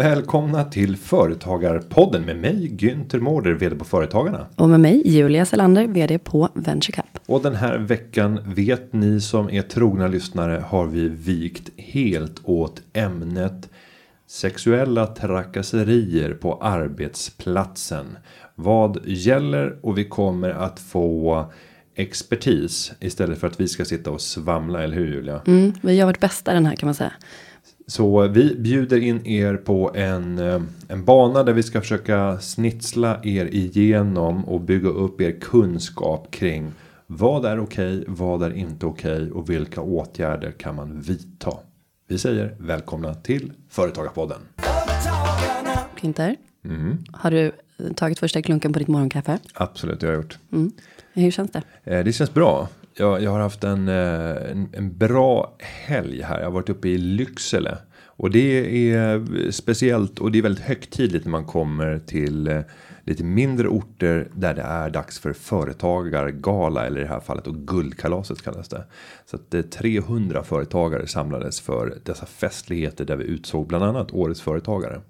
Välkomna till Företagarpodden med mig Günther Mårder, vd på Företagarna. Och med mig Julia Selander, vd på VentureCap. Och den här veckan vet ni som är trogna lyssnare har vi vikt helt åt ämnet sexuella trakasserier på arbetsplatsen. Vad gäller och vi kommer att få expertis istället för att vi ska sitta och svamla, eller hur Julia? Mm, vi gör vårt bästa den här kan man säga. Så vi bjuder in er på en, eh, en bana där vi ska försöka snitsla er igenom och bygga upp er kunskap kring vad är okej, vad är inte okej och vilka åtgärder kan man vidta. Vi säger välkomna till Företagarpodden. Günther, Mm, har du tagit första klunken på ditt morgonkaffe? absolut, det har jag gjort. Mm. Hur känns det? Eh, Det känns bra. Jag, jag har haft en, eh, en, en bra helg här. Jag har varit uppe i Lycksele. Och det är speciellt och det är väldigt högtidligt när man kommer till eh, lite mindre orter där det är dags för företagargala eller i det här fallet och guldkalaset kallas det. Så att eh, det 300 företagare samlades för dessa festligheter där vi utsåg bland annat årets företagare.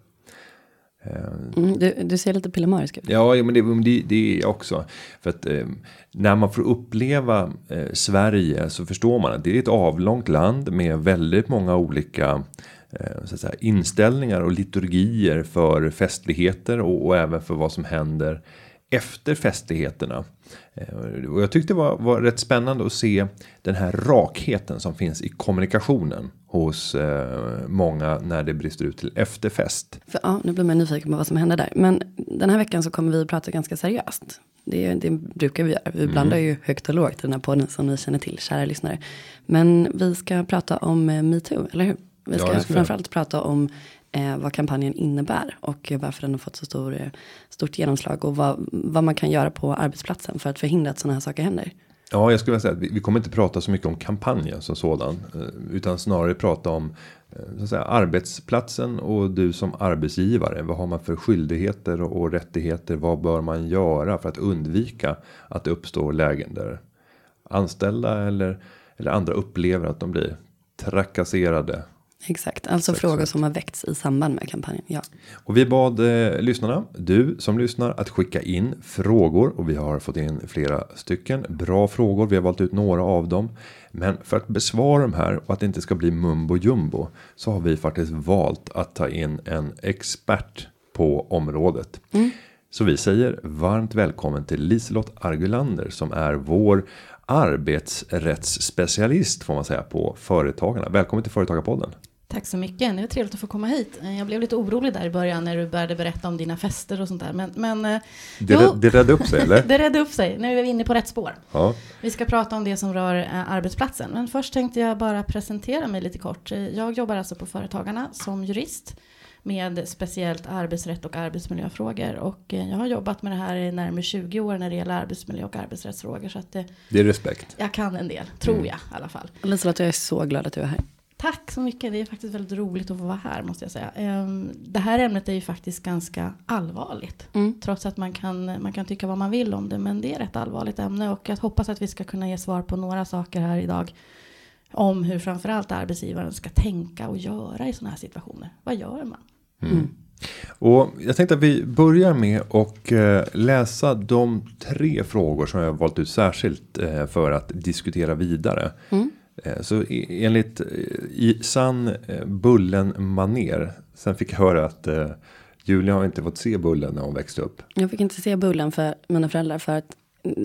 Mm, du, du ser lite pillemarisk ut. Ja, men det, det, det är jag också. För att eh, när man får uppleva eh, Sverige så förstår man att det är ett avlångt land med väldigt många olika eh, så att säga, inställningar och liturgier för festligheter och, och även för vad som händer efter festligheterna. Eh, och jag tyckte det var, var rätt spännande att se den här rakheten som finns i kommunikationen hos eh, många när det brister ut till efterfest. För, ja, nu blir man nyfiken på vad som händer där. Men den här veckan så kommer vi att prata ganska seriöst. Det, det brukar vi göra. Vi blandar ju högt och lågt i den här podden som ni känner till, kära lyssnare. Men vi ska prata om eh, metoo, eller hur? Vi Ja, ska, det ska framförallt prata om eh, vad kampanjen innebär och varför den har fått så stor, eh, stort genomslag och vad, vad man kan göra på arbetsplatsen för att förhindra att sådana här saker händer. Ja, jag skulle vilja säga att vi, vi kommer inte prata så mycket om kampanjen som sådan. Eh, utan snarare prata om eh, så att säga, arbetsplatsen och du som arbetsgivare. Vad har man för skyldigheter och, och rättigheter? Vad bör man göra för att undvika att det uppstår lägen där anställda eller, eller andra upplever att de blir trakasserade Exakt, alltså Exakt. frågor som har väckts i samband med kampanjen. Ja. Och vi bad eh, lyssnarna, du som lyssnar, att skicka in frågor och vi har fått in flera stycken bra frågor. Vi har valt ut några av dem, men för att besvara de här och att det inte ska bli mumbo jumbo så har vi faktiskt valt att ta in en expert på området. Så vi säger varmt välkommen till Liselott Argulander som är vår arbetsrättsspecialist får man säga på Företagarna. Välkommen till Företagarpodden. Tack så mycket. Det var trevligt att få komma hit. Eh, Jag blev lite orolig där i början när du började berätta om dina fester och sånt där. Men, men eh, Det, jo, det räddade upp sig eller? det redde upp sig. Nu är vi inne på rätt spår. Ja. Vi ska prata om det som rör eh, arbetsplatsen. Men först tänkte jag bara presentera mig lite kort. Jag jobbar alltså på Företagarna som jurist med speciellt arbetsrätt och arbetsmiljöfrågor. Och eh, jag har jobbat med det här i närmare 20 år när det gäller arbetsmiljö och arbetsrättsfrågor. Så att eh, Det är respekt. jag kan en del, tror jag i alla fall. Liselott, jag är så glad att du är här. Tack så mycket. Det är faktiskt väldigt roligt att få vara här måste jag säga. Ehm, Det här ämnet är ju faktiskt ganska allvarligt. Mm. Trots att man kan, man kan tycka vad man vill om det. Men det är ett allvarligt ämne. Och jag hoppas att vi ska kunna ge svar på några saker här idag. Om hur framförallt arbetsgivaren ska tänka och göra i sådana här situationer. Vad gör man? Och jag tänkte att vi börjar med att eh, läsa de tre frågor som jag har valt ut särskilt eh, för att diskutera vidare. Eh, Så i- enligt eh, i sann eh, Bullen maner. Sen fick jag höra att eh, Julia har inte fått se Bullen när hon växte upp. Jag fick inte se Bullen för mina föräldrar för att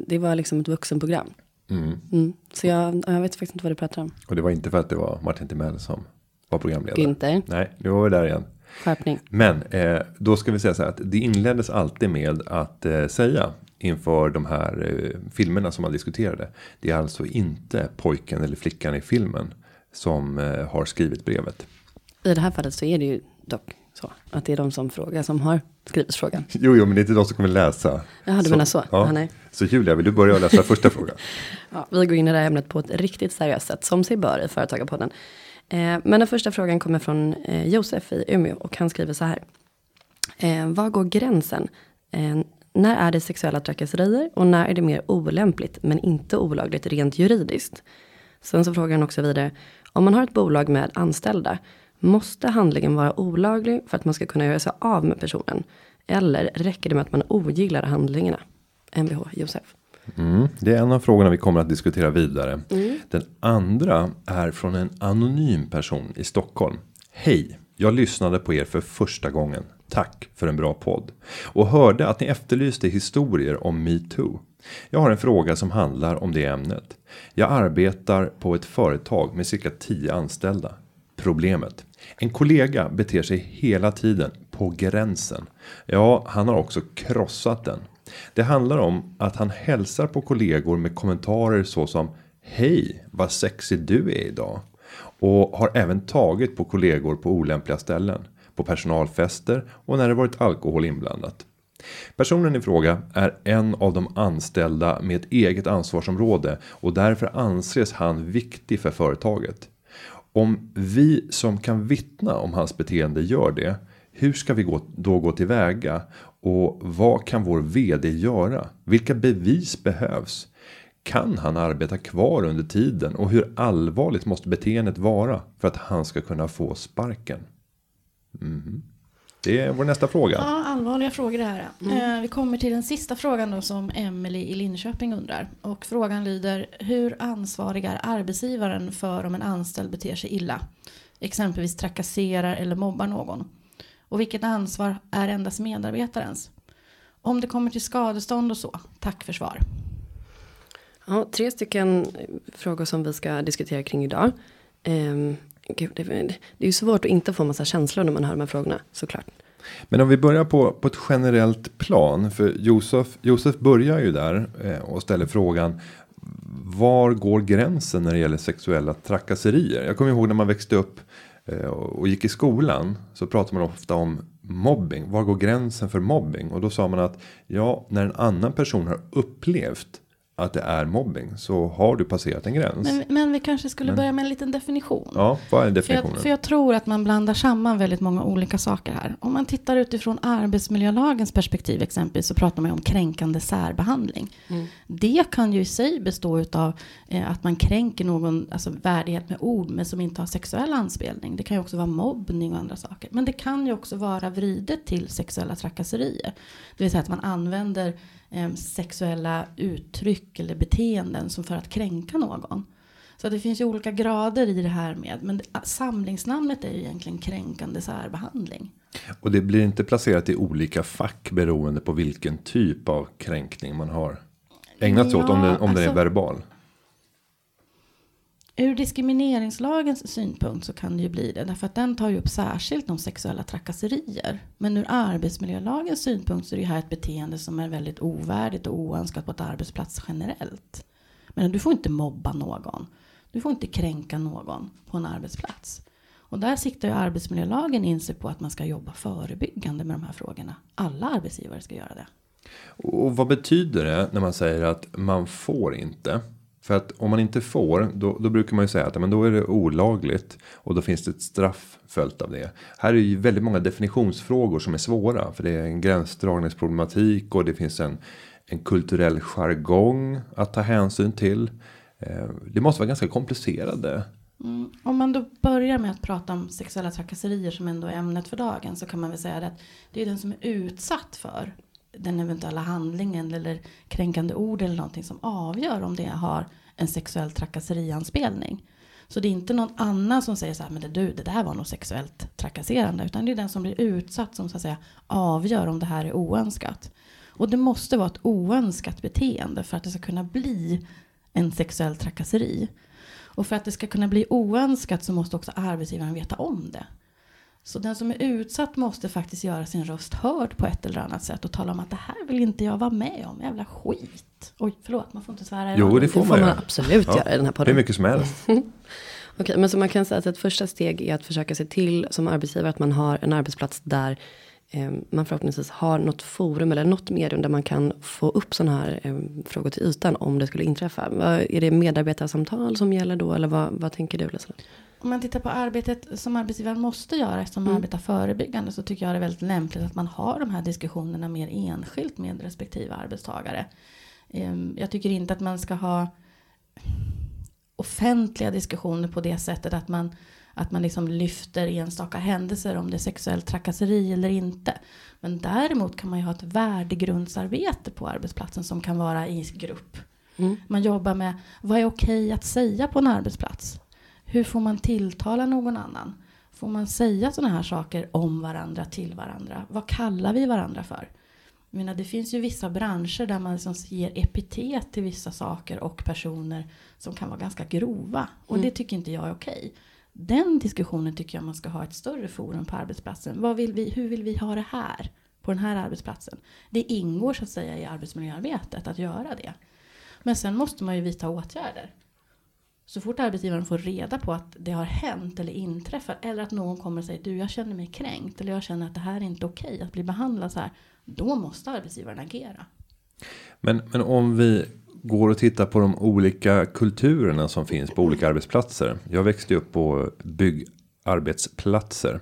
det var liksom ett vuxenprogram. Mm. Så jag, jag vet faktiskt inte vad du pratar om. Och det var inte för att det var Martin Timell som var programledare. Günther, Nej, nu var vi där igen. Skärpning. Men eh, då ska vi säga så här att det inleddes alltid med att eh, säga inför de här eh, filmerna som man diskuterade. Det är alltså inte pojken eller flickan i filmen som eh, har skrivit brevet. I det här fallet så är det ju dock så att det är de som frågar som har skrivit frågan. Jo, jo, men det är inte de som kommer läsa. Jaha, du menar så? Ja. Ja, nej. Så Julia, vill du börja läsa första frågan? Ja, vi går in i det här ämnet på ett riktigt seriöst sätt, som sig bör i Företagarpodden. Eh, men den första frågan kommer från eh, Josef i Umeå och han skriver så här. Eh, var går gränsen när är det sexuella trakasserier och när är det mer olämpligt men inte olagligt rent juridiskt? Sen så frågar han också vidare, om man har ett bolag med anställda, måste handlingen vara olaglig för att man ska kunna göra sig av med personen? Eller räcker det med att man ogillar handlingarna? Mvh Josef. Mm, det är en av frågorna vi kommer att diskutera vidare. Mm. Den andra är från en anonym person i Stockholm. Hej, jag lyssnade på er för första gången. Tack för en bra podd. Och hörde att ni efterlyste historier om metoo. Jag har en fråga som handlar om det ämnet. Jag arbetar på ett företag med cirka 10 anställda. Problemet. En kollega beter sig hela tiden på gränsen. Ja, han har också krossat den. Det handlar om att han hälsar på kollegor med kommentarer såsom Hej, vad sexig du är idag. Och har även tagit på kollegor på olämpliga ställen. På personalfester och när det varit alkohol inblandat. Personen i fråga är en av de anställda med ett eget ansvarsområde och därför anses han viktig för företaget. Om vi som kan vittna om hans beteende gör det. Hur ska vi då gå tillväga? Och vad kan vår vd göra? Vilka bevis behövs? Kan han arbeta kvar under tiden? Och hur allvarligt måste beteendet vara för att han ska kunna få sparken? Mhm. Det är vår nästa fråga. Ja, allvarliga frågor det här. Eh, vi kommer till den sista frågan då som Emily i Linköping undrar. Och frågan lyder, hur ansvarig är arbetsgivaren för om en anställd beter sig illa? Exempelvis trakasserar eller mobbar någon. Och vilket ansvar är endast medarbetarens? Om det kommer till skadestånd och så, tack för svar. Ja, tre stycken frågor som vi ska diskutera kring idag. Um, gud, det, det är ju svårt att inte få massa känslor när man hör de här frågorna såklart. Men om vi börjar på, på ett generellt plan. För Josef, Josef börjar ju där eh, och ställer frågan. Var går gränsen när det gäller sexuella trakasserier? Jag kommer ihåg när man växte upp Eh, och gick i skolan. Så pratade man ofta om mobbing. Var går gränsen för mobbing? Och då sa man att ja, när en annan person har upplevt att det är mobbing så har du passerat en gräns. Men, men vi kanske skulle börja med en liten definition. ja, vad är För definitionen? jag, för jag tror att man blandar samman väldigt många olika saker här. Om man tittar utifrån arbetsmiljölagens perspektiv exempelvis så pratar man ju om kränkande särbehandling. Det kan ju i sig bestå av eh, att man kränker någon alltså, värdighet med ord men som inte har sexuell anspelning. Det kan ju också vara mobbning och andra saker. Men det kan ju också vara vridet till sexuella trakasserier. Det vill säga att man använder sexuella uttryck eller beteenden som för att kränka någon. Så det finns ju olika grader i det här med. Men det, samlingsnamnet är ju egentligen kränkande särbehandling. Och det blir inte placerat i olika fack beroende på vilken typ av kränkning man har ägnat sig åt. Om, Ja, den, om den är alltså- verbal. Ur diskrimineringslagens synpunkt så kan det ju bli det. Därför att den tar ju upp särskilt om sexuella trakasserier. Men ur arbetsmiljölagens synpunkt så är det här ett beteende som är väldigt ovärdigt och oönskat på ett arbetsplats generellt. Men du får inte mobba någon. Du får inte kränka någon på en arbetsplats. Och där siktar ju arbetsmiljölagen in sig på att man ska jobba förebyggande med de här frågorna. Alla arbetsgivare ska göra det. Och vad betyder det när man säger att man får inte? För att om man inte får, då, då brukar man ju säga att men då är det olagligt. Och då finns det ett straff följt av det. Här är ju väldigt många definitionsfrågor som är svåra. För det är en gränsdragningsproblematik och det finns en, en kulturell jargong att ta hänsyn till. Eh, det måste vara ganska komplicerade. Mm. Om man då börjar med att prata om sexuella trakasserier som ändå är ämnet för dagen så kan man väl säga att det är den som är utsatt för den eventuella handlingen eller kränkande ord eller någonting som avgör om det har en sexuell trakasserianspelning. Så det är inte någon annan som säger så här, men det, du, det där var nog sexuellt trakasserande, utan det är den som blir utsatt som så att säga avgör om det här är oönskat. Och det måste vara ett oönskat beteende för att det ska kunna bli en sexuell trakasseri. Och för att det ska kunna bli oönskat så måste också arbetsgivaren veta om det. Så den som är utsatt måste faktiskt göra sin röst hörd på ett eller annat sätt och tala om att det här vill inte jag vara med om, jävla skit. Oj, förlåt, man får inte svära Jo, det får Det man får man göra. absolut Ja, göra i den här Hur podden. mycket som helst. Okej, men så man kan säga att ett första steg är att försöka se till som arbetsgivare att man har en arbetsplats där eh, man förhoppningsvis har något forum eller något medium där man kan få upp sådana här eh, frågor till ytan om det skulle inträffa. Är det medarbetarsamtal som gäller då eller vad, vad tänker du? Leslie? Om man tittar på arbetet som arbetsgivaren måste göra eftersom man Mm. arbetar förebyggande så tycker jag det är väldigt lämpligt att man har de här diskussionerna mer enskilt med respektive arbetstagare. Ehm, Jag tycker inte att man ska ha offentliga diskussioner på det sättet att man, att man liksom lyfter enstaka händelser om det är sexuellt trakasseri eller inte. Men däremot kan man ju ha ett värdegrundsarbete på arbetsplatsen som kan vara i grupp. Mm. Man jobbar med vad är okej att säga på en arbetsplats? Hur får man tilltala någon annan? Får man säga sådana här saker om varandra, till varandra? Vad kallar vi varandra för? Jag menar, det finns ju vissa branscher där man liksom ger epitet till vissa saker och personer som kan vara ganska grova. Och Mm. det tycker inte jag är okej. Den diskussionen tycker jag man ska ha ett större forum på arbetsplatsen. Vad vill vi, hur vill vi ha det här? På den här arbetsplatsen. Det ingår så att säga i arbetsmiljöarbetet att göra det. Men sen måste man ju vidta åtgärder. Så fort arbetsgivaren får reda på att det har hänt eller inträffat eller att någon kommer och säger du jag känner mig kränkt eller jag känner att det här är inte okej att bli behandlad så här. Då måste arbetsgivaren agera. Men, men om vi går och tittar på de olika kulturerna som finns på olika arbetsplatser. Jag växte ju upp på byggarbetsplatser.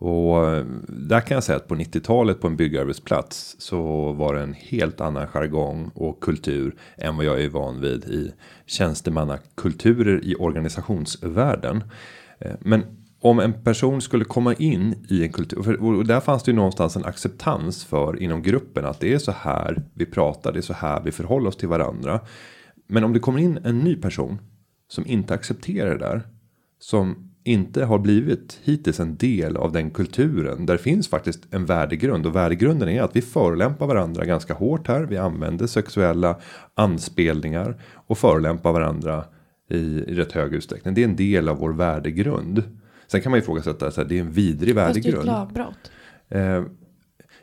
Och eh, där kan jag säga att på 90-talet på en byggarbetsplats så var det en helt annan jargong och kultur än vad jag är van vid i tjänstemannakulturer i organisationsvärlden. Eh, men om en person skulle komma in i en kultur, och där fanns det ju någonstans en acceptans för inom gruppen att det är så här vi pratar, det är så här vi förhåller oss till varandra. Men om det kommer in en ny person som inte accepterar det där, som inte har blivit hittills en del av den kulturen. Där finns faktiskt en värdegrund och värdegrunden är att vi förolämpar varandra ganska hårt här. Vi använder sexuella anspelningar och förolämpar varandra i, i rätt hög utsträckning. Det är en del av vår värdegrund. Sen kan man ju ifrågasätta så här, det är en vidrig Fast det är ett värdegrund. lagbrott. Eh,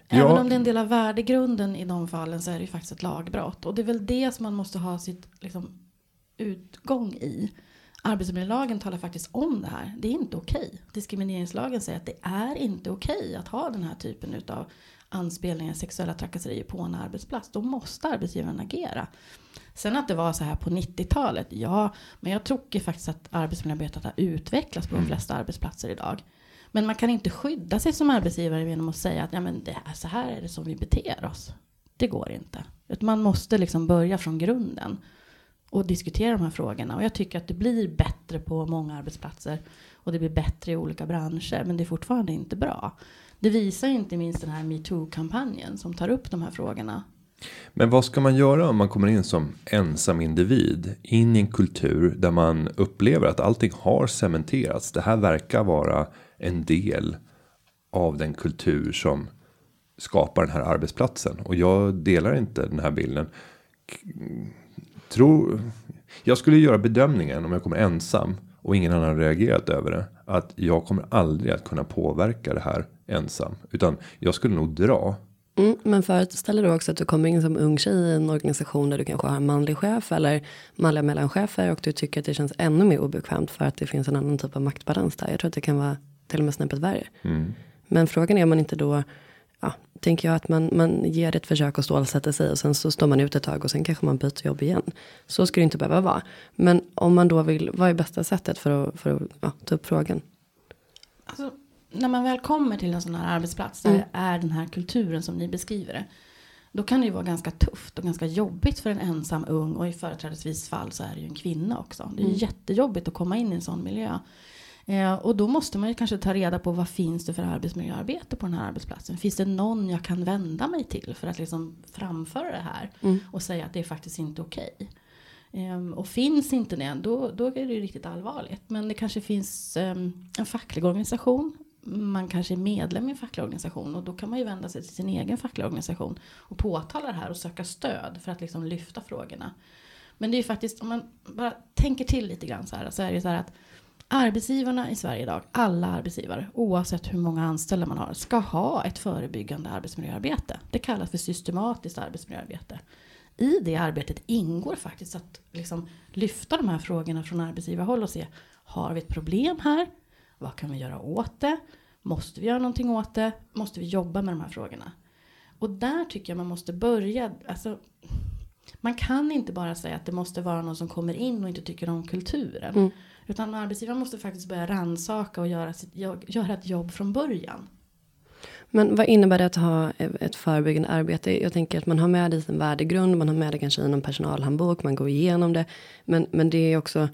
Även ja, om det är en del av värdegrunden i de fallen så är det ju faktiskt ett lagbrott. Och det är väl det som man måste ha sitt liksom, utgång i. Arbetsmiljölagen talar faktiskt om det här. Det är inte okej. Diskrimineringslagen säger att det är inte okej att ha den här typen av anspelningar, sexuella trakasserier på en arbetsplats. Då måste arbetsgivaren agera. Sen att det var så här på 90-talet, ja, men jag tror faktiskt att arbetsmiljöarbetet har utvecklats på de flesta arbetsplatser idag. Men man kan inte skydda sig som arbetsgivare genom att säga att ja, men det är så här är det som vi beter oss. Det går inte. Utan Man måste liksom börja från grunden och diskutera de här frågorna. Och jag tycker att det blir bättre på många arbetsplatser och det blir bättre i olika branscher. Men det är fortfarande inte bra. Det visar inte minst den här metoo-kampanjen som tar upp de här frågorna. Men vad ska man göra om man kommer in som ensam individ in i en kultur där man upplever att allting har cementerats. Det här verkar vara en del av den kultur som skapar den här arbetsplatsen och jag delar inte den här bilden. Tror jag skulle göra bedömningen om jag kommer ensam och ingen annan har reagerat över det att jag kommer aldrig att kunna påverka det här ensam utan jag skulle nog dra Mm, men föreställer du också att du kommer in som ung tjej i en organisation där du kanske har en manlig chef eller manliga mellanchefer och du tycker att det känns ännu mer obekvämt för att det finns en annan typ av maktbalans där. Jag tror att det kan vara till och med snäppet värre. Men frågan är om man inte då, ja, tänker jag att man, man ger ett försök att stålsätta sig och sen så står man ut ett tag och sen kanske man byter jobb igen. Så ska det inte behöva vara. Men om man då vill, vad är bästa sättet för att, för att ja, ta upp frågan? Alltså, när man väl kommer till en sån här arbetsplats där Mm. är den här kulturen som ni beskriver det. Då kan det ju vara ganska tufft och ganska jobbigt för en ensam ung och i företrädesvis fall så är det ju en kvinna också. Det är Mm. jättejobbigt att komma in i en sån miljö. Eh, och då måste man ju kanske ta reda på vad finns det för arbetsmiljöarbete på den här arbetsplatsen. Finns det någon jag kan vända mig till för att liksom framföra det här Mm. och säga att det är faktiskt inte okej. Ehm, och finns inte det, då, då är det ju riktigt allvarligt. Men det kanske finns ehm, en facklig organisation. Man kanske är medlem i en facklig organisation och då kan man ju vända sig till sin egen fackliga organisation och påtala det här och söka stöd för att liksom lyfta frågorna. Men det är ju faktiskt, om man bara tänker till lite grann så här, så är det ju så här att arbetsgivarna i Sverige idag, alla arbetsgivare, oavsett hur många anställda man har, ska ha ett förebyggande arbetsmiljöarbete. Det kallas för systematiskt arbetsmiljöarbete. I det arbetet ingår faktiskt att liksom lyfta de här frågorna från arbetsgivarhåll och se, har vi ett problem här? Vad kan vi göra åt det? Måste vi göra någonting åt det? Måste vi jobba med de här frågorna? Och där tycker jag man måste börja, alltså man kan inte bara säga att det måste vara någon som kommer in och inte tycker om kulturen. Mm. Utan arbetsgivaren måste faktiskt börja ransaka och göra, sitt, göra ett jobb från början. Men vad innebär det att ha ett förebyggande arbete? Jag tänker att man har med det i sin värdegrund, man har med det kanske i någon personalhandbok, man går igenom det. Men, men det är också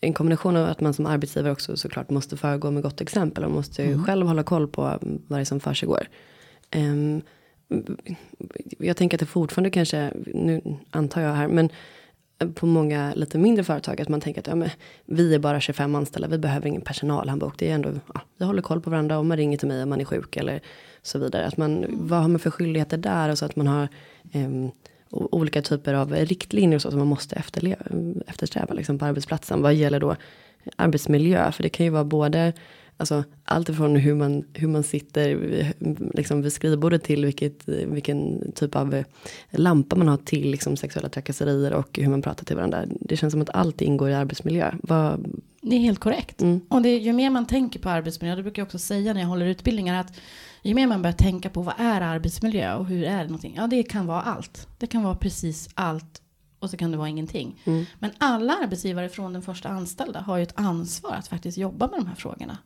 en kombination av att man som arbetsgivare också såklart måste föregå med gott exempel och måste mm. själv hålla koll på vad det är som försiggår. Um, jag tänker att det fortfarande kanske, nu antar jag här, men på många lite mindre företag att man tänker att ja, men, vi är bara 25 anställda, vi behöver ingen personalhandbok. Det är ändå, ja, vi håller koll på varandra om man ringer till mig om man är sjuk eller så vidare. Att man, vad har man för skyldigheter där och så att man har um, olika typer av riktlinjer och så som man måste efterleva, eftersträva liksom på arbetsplatsen. Vad gäller då arbetsmiljö? För det kan ju vara både Alltså allt ifrån hur man, hur man sitter liksom vid skrivbordet till vilket, vilken typ av lampa man har till liksom sexuella trakasserier och hur man pratar till varandra. Det känns som att allt ingår i arbetsmiljö. Vad... Det är helt korrekt. Mm. Och det, ju mer man tänker på arbetsmiljö, det brukar jag också säga när jag håller utbildningar, att ju mer man börjar tänka på vad är arbetsmiljö och hur är det någonting? Ja, det kan vara allt. Det kan vara precis allt och så kan det vara ingenting. Mm. Men alla arbetsgivare från den första anställda har ju ett ansvar att faktiskt jobba med de här frågorna.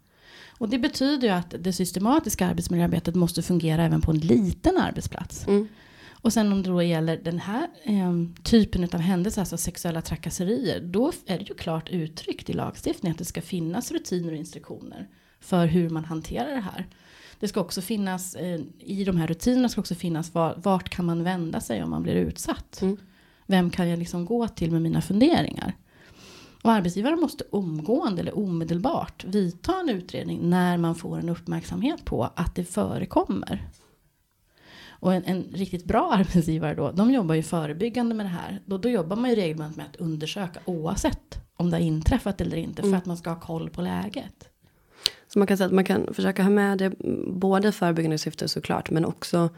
Och det betyder ju att det systematiska arbetsmiljöarbetet måste fungera även på en liten arbetsplats. Mm. Och sen om det då gäller den här eh, typen av händelser, alltså sexuella trakasserier, då är det ju klart uttryckt i lagstiftningen att det ska finnas rutiner och instruktioner för hur man hanterar det här. Det ska också finnas, eh, i de här rutinerna ska också finnas var, vart kan man vända sig om man blir utsatt. Mm. Vem kan jag liksom gå till med mina funderingar? Och arbetsgivaren måste omgående eller omedelbart vidta en utredning när man får en uppmärksamhet på att det förekommer. Och en, en, riktigt bra arbetsgivare då, de jobbar ju förebyggande med det här. Då, då jobbar man ju regelbundet med att undersöka oavsett om det har inträffat eller inte mm. för att man ska ha koll på läget. Så man kan säga att man kan försöka ha med det både förebyggande syfte såklart men också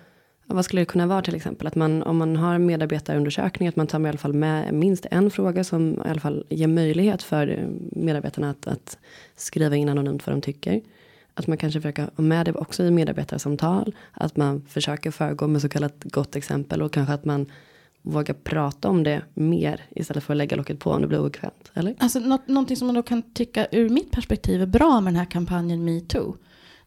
vad skulle det kunna vara till exempel? Att man om man har medarbetarundersökning att man tar med i alla fall med minst en fråga som i alla fall ger möjlighet för medarbetarna att, att skriva in anonymt vad de tycker. Att man kanske försöker ha med det också i medarbetarsamtal. Att man försöker föregå med så kallat gott exempel och kanske att man vågar prata om det mer istället för att lägga locket på om det blir obekvämt. Eller? Alltså något, någonting som man då kan tycka ur mitt perspektiv är bra med den här kampanjen metoo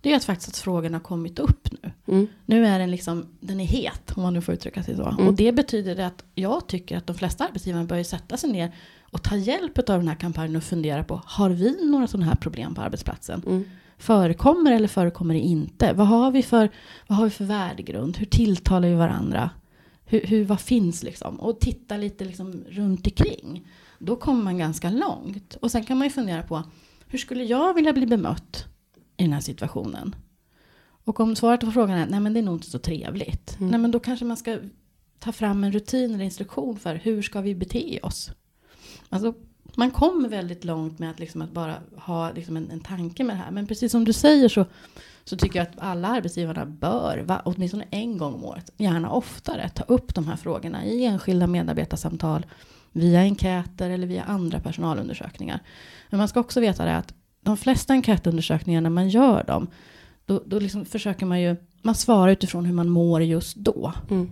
det är att faktiskt att frågan har kommit upp nu. Mm. Nu är den liksom, den är het om man nu får uttrycka sig så. Mm. Och det betyder att jag tycker att de flesta arbetsgivare börjar sätta sig ner och ta hjälp av den här kampanjen och fundera på, har vi några sådana här problem på arbetsplatsen? Mm. Förekommer eller förekommer det inte? Vad har vi för, vad har vi för värdegrund? Hur tilltalar vi varandra? Hur, hur, vad finns liksom? Och titta lite liksom runt omkring. Då kommer man ganska långt. Och sen kan man ju fundera på, hur skulle jag vilja bli bemött i den här situationen? Och om svaret på frågan är nej men det är nog inte så trevligt. Mm. Nej men då kanske man ska ta fram en rutin eller instruktion för hur ska vi bete oss? Alltså man kommer väldigt långt med att, liksom att bara ha liksom en, en tanke med det här. Men precis som du säger så, så tycker jag att alla arbetsgivarna bör, va, åtminstone en gång om året, gärna oftare, ta upp de här frågorna i enskilda medarbetarsamtal, via enkäter eller via andra personalundersökningar. Men man ska också veta det att de flesta enkätundersökningar när man gör dem, då, då liksom försöker man ju, man svarar utifrån hur man mår just då. Mm.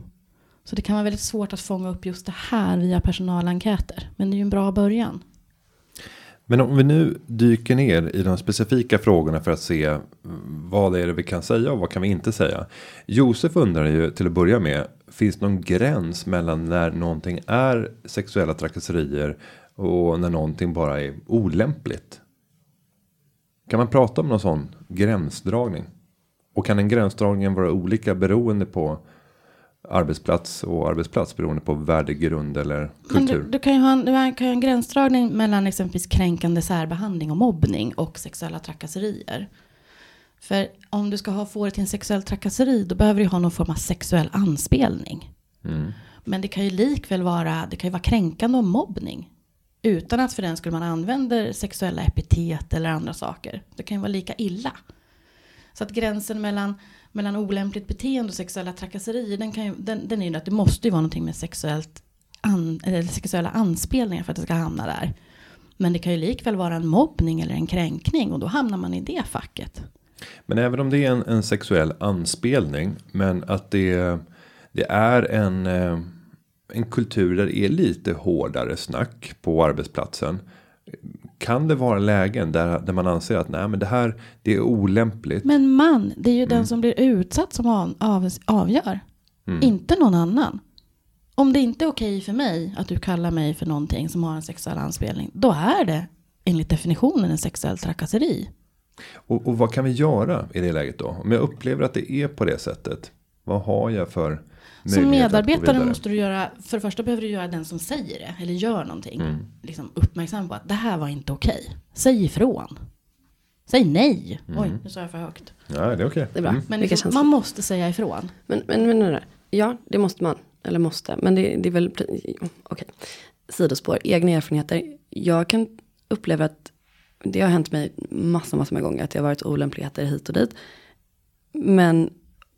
Så det kan vara väldigt svårt att fånga upp just det här via personalenkäter. Men det är ju en bra början. Men om vi nu dyker ner i de specifika frågorna för att se vad är det vi kan säga och vad kan vi inte säga. Josef undrar ju till att börja med. Finns det någon gräns mellan när någonting är sexuella trakasserier och när någonting bara är olämpligt? Kan man prata om någon sån gränsdragning? Och kan den gränsdragningen vara olika beroende på arbetsplats och arbetsplats beroende på värdegrund eller kultur. Du, du, kan ju ha en, du kan ha en gränsdragning mellan exempelvis kränkande särbehandling och mobbning och sexuella trakasserier. För om du ska ha, få det till en sexuell trakasseri då behöver du ha någon form av sexuell anspelning. Mm. Men det kan ju likväl vara, det kan ju vara kränkande och mobbning. Utan att för den skulle man använder sexuella epitet eller andra saker. Det kan ju vara lika illa. Så att gränsen mellan mellan olämpligt beteende och sexuella trakasserier, den, kan ju, den, den är ju att det måste ju vara någonting med sexuellt an, eller sexuella anspelningar för att det ska hamna där. Men det kan ju likväl vara en mobbning eller en kränkning och då hamnar man i det facket. Men även om det är en, en sexuell anspelning, men att det, det är en, eh, en kultur där det är lite hårdare snack på arbetsplatsen. Kan det vara lägen där, där man anser att nej men det här det är olämpligt. Men man, det är ju Mm. den som blir utsatt som av, av, avgör. Inte någon annan. Om det inte är okej för mig att du kallar mig för någonting som har en sexuell anspelning. Då är det enligt definitionen en sexuell trakasseri. Och, och vad kan vi göra i det läget då? Om jag upplever att det är på det sättet. Vad har jag för Som medarbetare måste du göra, för det första behöver du göra den som säger det, eller gör någonting, Mm. liksom uppmärksam på att det här var inte okej. Säg ifrån. Säg nej. Mm. Oj, nu sa jag för högt. Ja, det är okej. Det är bra. Mm. Men liksom, man måste säga ifrån. Men, men, men, men, ja, det måste man. Eller måste. Men det, det är väl, okej. Sidospår, egna erfarenheter. Jag kan uppleva att det har hänt mig massor, massor med gånger. Att det har varit olämpligheter hit och dit. Men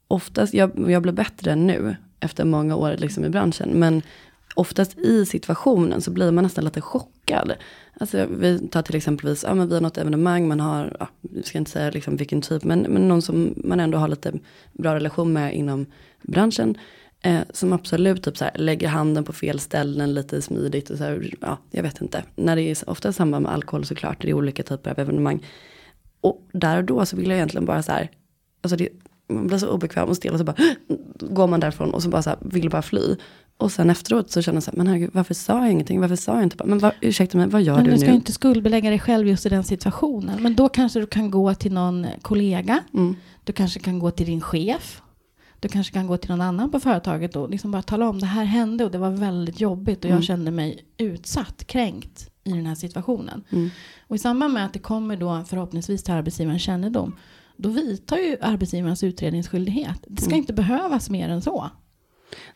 oftast, jag, jag blir bättre nu. Efter många år liksom i branschen. Men oftast i situationen så blir man nästan lite chockad. Alltså vi tar till exempelvis, ja men vi har något evenemang, man har, ja, jag ska inte säga liksom vilken typ, men, men någon som man ändå har lite bra relation med inom branschen. Eh, som absolut typ så här, lägger handen på fel ställen lite smidigt och så här, ja jag vet inte. När det är ofta i samband med alkohol såklart, det är olika typer av evenemang. Och där och då så vill jag egentligen bara så här, alltså det, man blir så obekväm och stel och så bara går man därifrån och så bara så här, vill bara fly. Och sen efteråt så känner jag så här, men herregud, varför sa jag ingenting? Varför sa jag inte bara, men vad, ursäkta mig, vad gör Men du du ska nu? ju inte skuldbelägga dig själv just i den situationen. Men då kanske du kan gå till någon kollega. Mm. Du kanske kan gå till din chef. Du kanske kan gå till någon annan på företaget och liksom bara tala om det här hände och det var väldigt jobbigt och jag Mm. kände mig utsatt, kränkt i den här situationen. Mm. Och i samband med att det kommer då förhoppningsvis till arbetsgivarens kännedom, då vidtar ju arbetsgivarens utredningsskyldighet. Det ska Mm. inte behövas mer än så.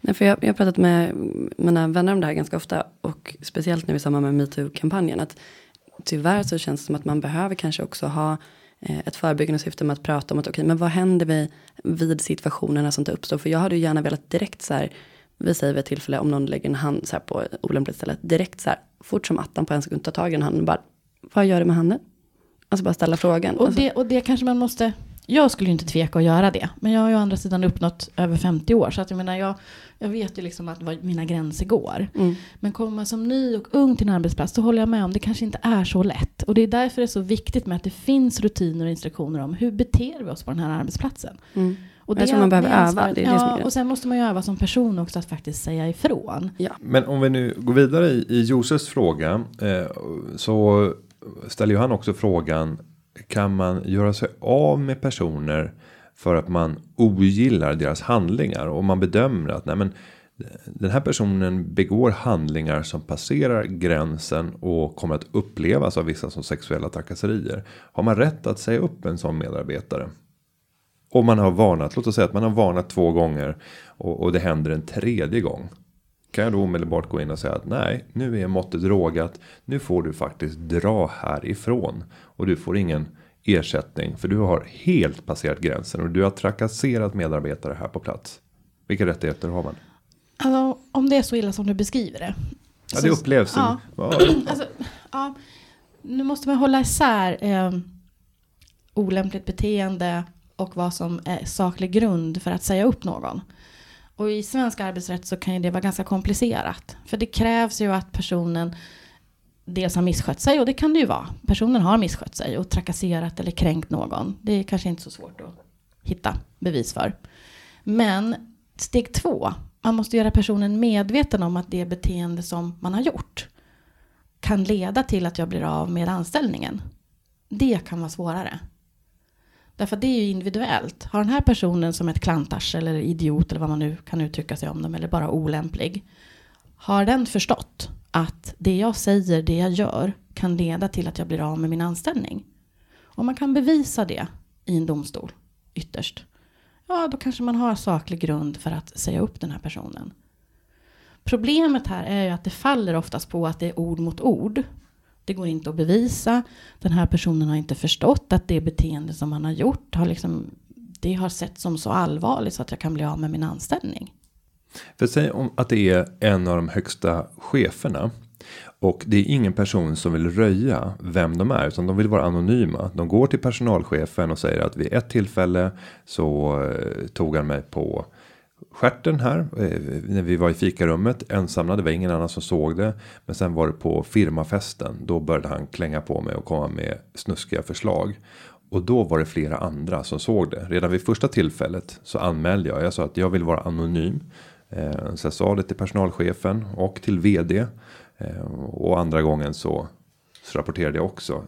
Nej, för jag, jag har pratat med mina vänner om det här ganska ofta. Och speciellt nu i samband med metoo-kampanjen. Att tyvärr så känns det som att man behöver kanske också ha eh, ett förebyggande syfte med att prata om att okej, men vad händer vid, vid situationer när sånt här uppstår? För jag hade ju gärna velat direkt så här, vi säger vid ett tillfälle om någon lägger en hand så här på olämpligt ställe, direkt så här, fort som attan på en sekund ta tag i den handen och bara, vad gör du med handen? Alltså bara ställa frågan. Och alltså, det, och det kanske man måste... Jag skulle ju inte tveka att göra det. Men jag har ju å andra sidan uppnått över 50 år. Så att jag menar, jag, jag vet ju liksom att vad mina gränser går. mm, Men kommer man som ny och ung till en arbetsplats, så håller jag med om det kanske inte är så lätt. Och det är därför det är så viktigt med att det finns rutiner och instruktioner om hur beter vi oss på den här arbetsplatsen. mm. Och Jag tror man behöver öva, det är det som är ja, och sen måste man ju öva som person också att faktiskt säga ifrån. Men om vi nu går vidare i, i Josefs fråga. Eh, så ställer ju han också frågan. Kan man göra sig av med personer för att man ogillar deras handlingar och man bedömer att nej men den här personen begår handlingar som passerar gränsen och kommer att upplevas av vissa som sexuella trakasserier. Har man rätt att säga upp en sån medarbetare? Om man har varnat, låt oss säga att man har varnat två gånger och, och det händer en tredje gång. Kan jag då omedelbart gå in och säga att nej, nu är måttet rågat. Nu får du faktiskt dra härifrån. Och du får ingen ersättning. För du har helt passerat gränsen och du har trakasserat medarbetare här på plats. Vilka rättigheter har man? Alltså, om det är så illa som du beskriver det. Ja, Så- det upplevs. Ja. Ja. Alltså, ja, nu måste man hålla isär eh, olämpligt beteende och vad som är saklig grund för att säga upp någon. Och i svensk arbetsrätt så kan ju det vara ganska komplicerat. För det krävs ju att personen dels har misskött sig, och det kan det ju vara. Personen har misskött sig och trakasserat eller kränkt någon. Det är kanske inte så svårt att hitta bevis för. Men steg två, man måste göra personen medveten om att det beteende som man har gjort kan leda till att jag blir av med anställningen. Det kan vara svårare. Därför att det är ju individuellt. Har den här personen som ett klantars eller idiot eller vad man nu kan uttrycka sig om dem eller bara olämplig. Har den förstått att det jag säger, det jag gör kan leda till att jag blir av med min anställning. Om man kan bevisa det i en domstol ytterst. Ja, då kanske man har saklig grund för att säga upp den här personen. Problemet här är ju att det faller oftast på att det är ord mot ord. Det går inte att bevisa. Den här personen har inte förstått att det beteende som han har gjort har liksom, det har sett som så allvarligt så att jag kan bli av med min anställning. För säg om att det är en av de högsta cheferna. Och det är ingen person som vill röja vem de är. Utan de vill vara anonyma. De går till personalchefen och säger att vid ett tillfälle så eh, tog han mig på skärten här eh, när vi var i fikarummet ensamma. Det var ingen annan som såg det. Men sen var det på firmafesten. Då började han klänga på mig och komma med snuskiga förslag. Och då var det flera andra som såg det. Redan vid första tillfället så anmälde jag. Jag sa att jag vill vara anonym. Eh, så jag sa det till personalchefen och till vd. Eh, och andra gången så, så rapporterade jag också.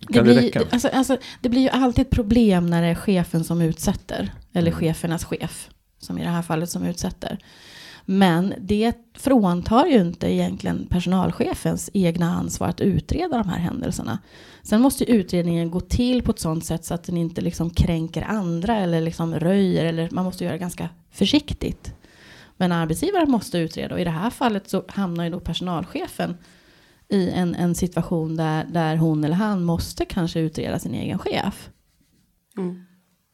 Det Kan det, blir, räcka? alltså, alltså, det blir ju alltid ett problem när det är chefen som utsätter. Eller Mm. chefernas chef. Som i det här fallet som utsätter. Men det fråntar ju inte egentligen personalchefens egna ansvar att utreda de här händelserna. Sen måste ju utredningen gå till på ett sånt sätt så att den inte liksom kränker andra eller liksom röjer. Eller man måste göra ganska försiktigt. Men arbetsgivaren måste utreda och i det här fallet så hamnar ju då personalchefen i en, en situation där, där hon eller han måste kanske utreda sin egen chef. Mm.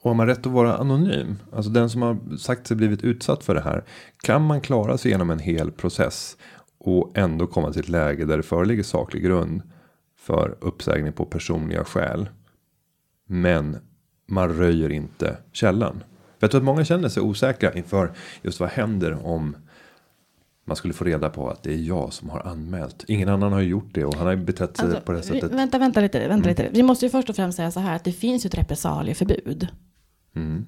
Och har man rätt att vara anonym? Alltså den som har sagt sig blivit utsatt för det här. Kan man klara sig genom en hel process. Och ändå komma till ett läge där det föreligger saklig grund. För uppsägning på personliga skäl. Men man röjer inte källan. Jag tror att många känner sig osäkra inför just vad händer om man skulle få reda på att det är jag som har anmält. Ingen annan har gjort det och han har betett sig Alltså, på det sättet. Mm. vänta, vänta lite, vänta lite. Vi måste ju först och främst säga så här att det finns ju ett repressalieförbud. Mm.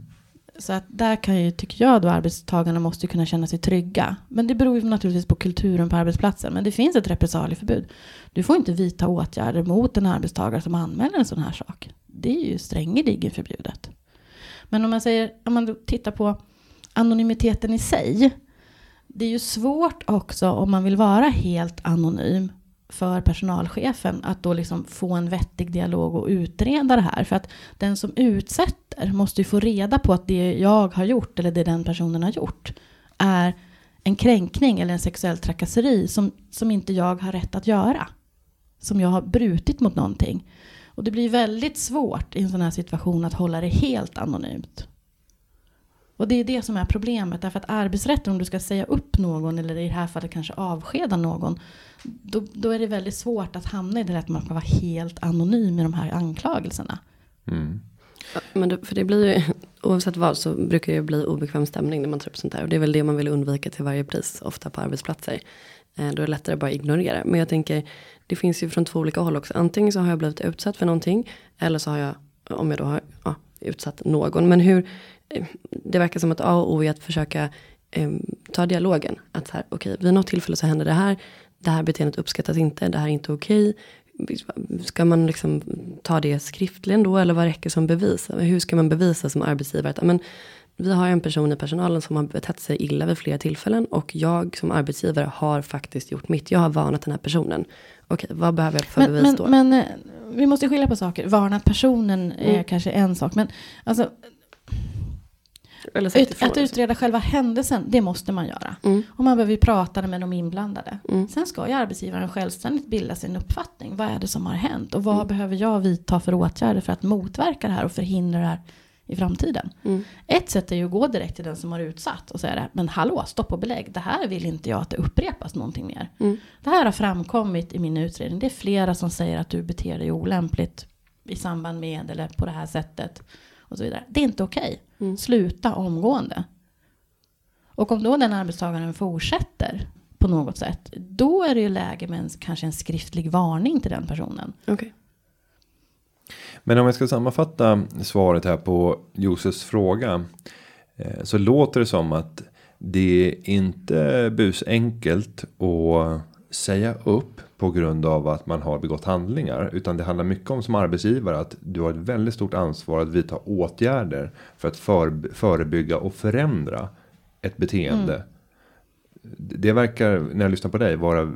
Så att där kan ju, tycker jag då, arbetstagarna måste kunna känna sig trygga. Men det beror ju naturligtvis på kulturen på arbetsplatsen. Men det finns ett repressalieförbud. Du får inte vidta åtgärder mot en arbetstagare som anmäler en sån här sak. Det är ju strängeligen förbjudet. Men om man säger, om man tittar på anonymiteten i sig. Det är ju svårt också om man vill vara helt anonym för personalchefen att då liksom få en vettig dialog och utreda det här. För att den som utsätter måste ju få reda på att det jag har gjort eller det den personen har gjort är en kränkning eller en sexuell trakasseri som, som inte jag har rätt att göra. Som jag har brutit mot någonting. Och det blir väldigt svårt i en sån här situation att hålla det helt anonymt. Och det är det som är problemet. Därför att arbetsrätten, om du ska säga upp någon eller i det här fallet kanske avskeda någon. Då, då är det väldigt svårt att hamna i det där att man kan vara helt anonym i de här anklagelserna. Mm. Ja, Men det, för det blir ju, oavsett vad så brukar det bli obekväm stämning när man tar upp sånt här. Och det är väl det man vill undvika till varje pris, ofta på arbetsplatser. Eh, då är det lättare att bara ignorera. Men jag tänker, det finns ju från två olika håll också. Antingen så har jag blivit utsatt för någonting. Eller så har jag, om jag då har ja, utsatt någon. Men hur, det verkar som att A och O är att försöka eh, ta dialogen. Att så här, okej, vid något tillfälle så händer det här. Det här beteendet uppskattas inte, det här är inte okej. Ska man liksom ta det skriftligen då eller vad räcker som bevis? Hur ska man bevisa som arbetsgivare att men, vi har en person i personalen som har betett sig illa vid flera tillfällen och jag som arbetsgivare har faktiskt gjort mitt. Jag har varnat den här personen. Okej, vad behöver jag för Men, bevis men, då? men eh, vi måste skilja på saker. Varnat personen är Mm. kanske en sak. Men alltså, eller sagt ut, ifrån, att utreda själva händelsen, det måste man göra. Mm, Och man behöver ju prata med de inblandade. mm, Sen ska ju arbetsgivaren självständigt bilda sin uppfattning. Vad är det som har hänt? Och vad Mm. behöver jag vidta för åtgärder för att motverka det här och förhindra det här i framtiden? mm, Ett sätt är ju att gå direkt till den som har utsatt och säga det. Men hallå, stopp och belägg. Det här vill inte jag att det upprepas någonting mer. mm, Det här har framkommit i min utredning. Det är flera som säger att du beter dig olämpligt i samband med eller på det här sättet. Och så vidare. Det är inte okej. Mm. Sluta omgående. Och om då den arbetstagaren fortsätter på något sätt. Då är det ju läge med en, kanske en skriftlig varning till den personen. Okej. Men om jag ska sammanfatta svaret här på Josefs fråga. eh, Så låter det som att det är inte busenkelt att säga upp på grund av att man har begått handlingar. Utan det handlar mycket om som arbetsgivare att du har ett väldigt stort ansvar att vidta åtgärder. För att för, förebygga och förändra ett beteende. Det verkar när jag lyssnar på dig vara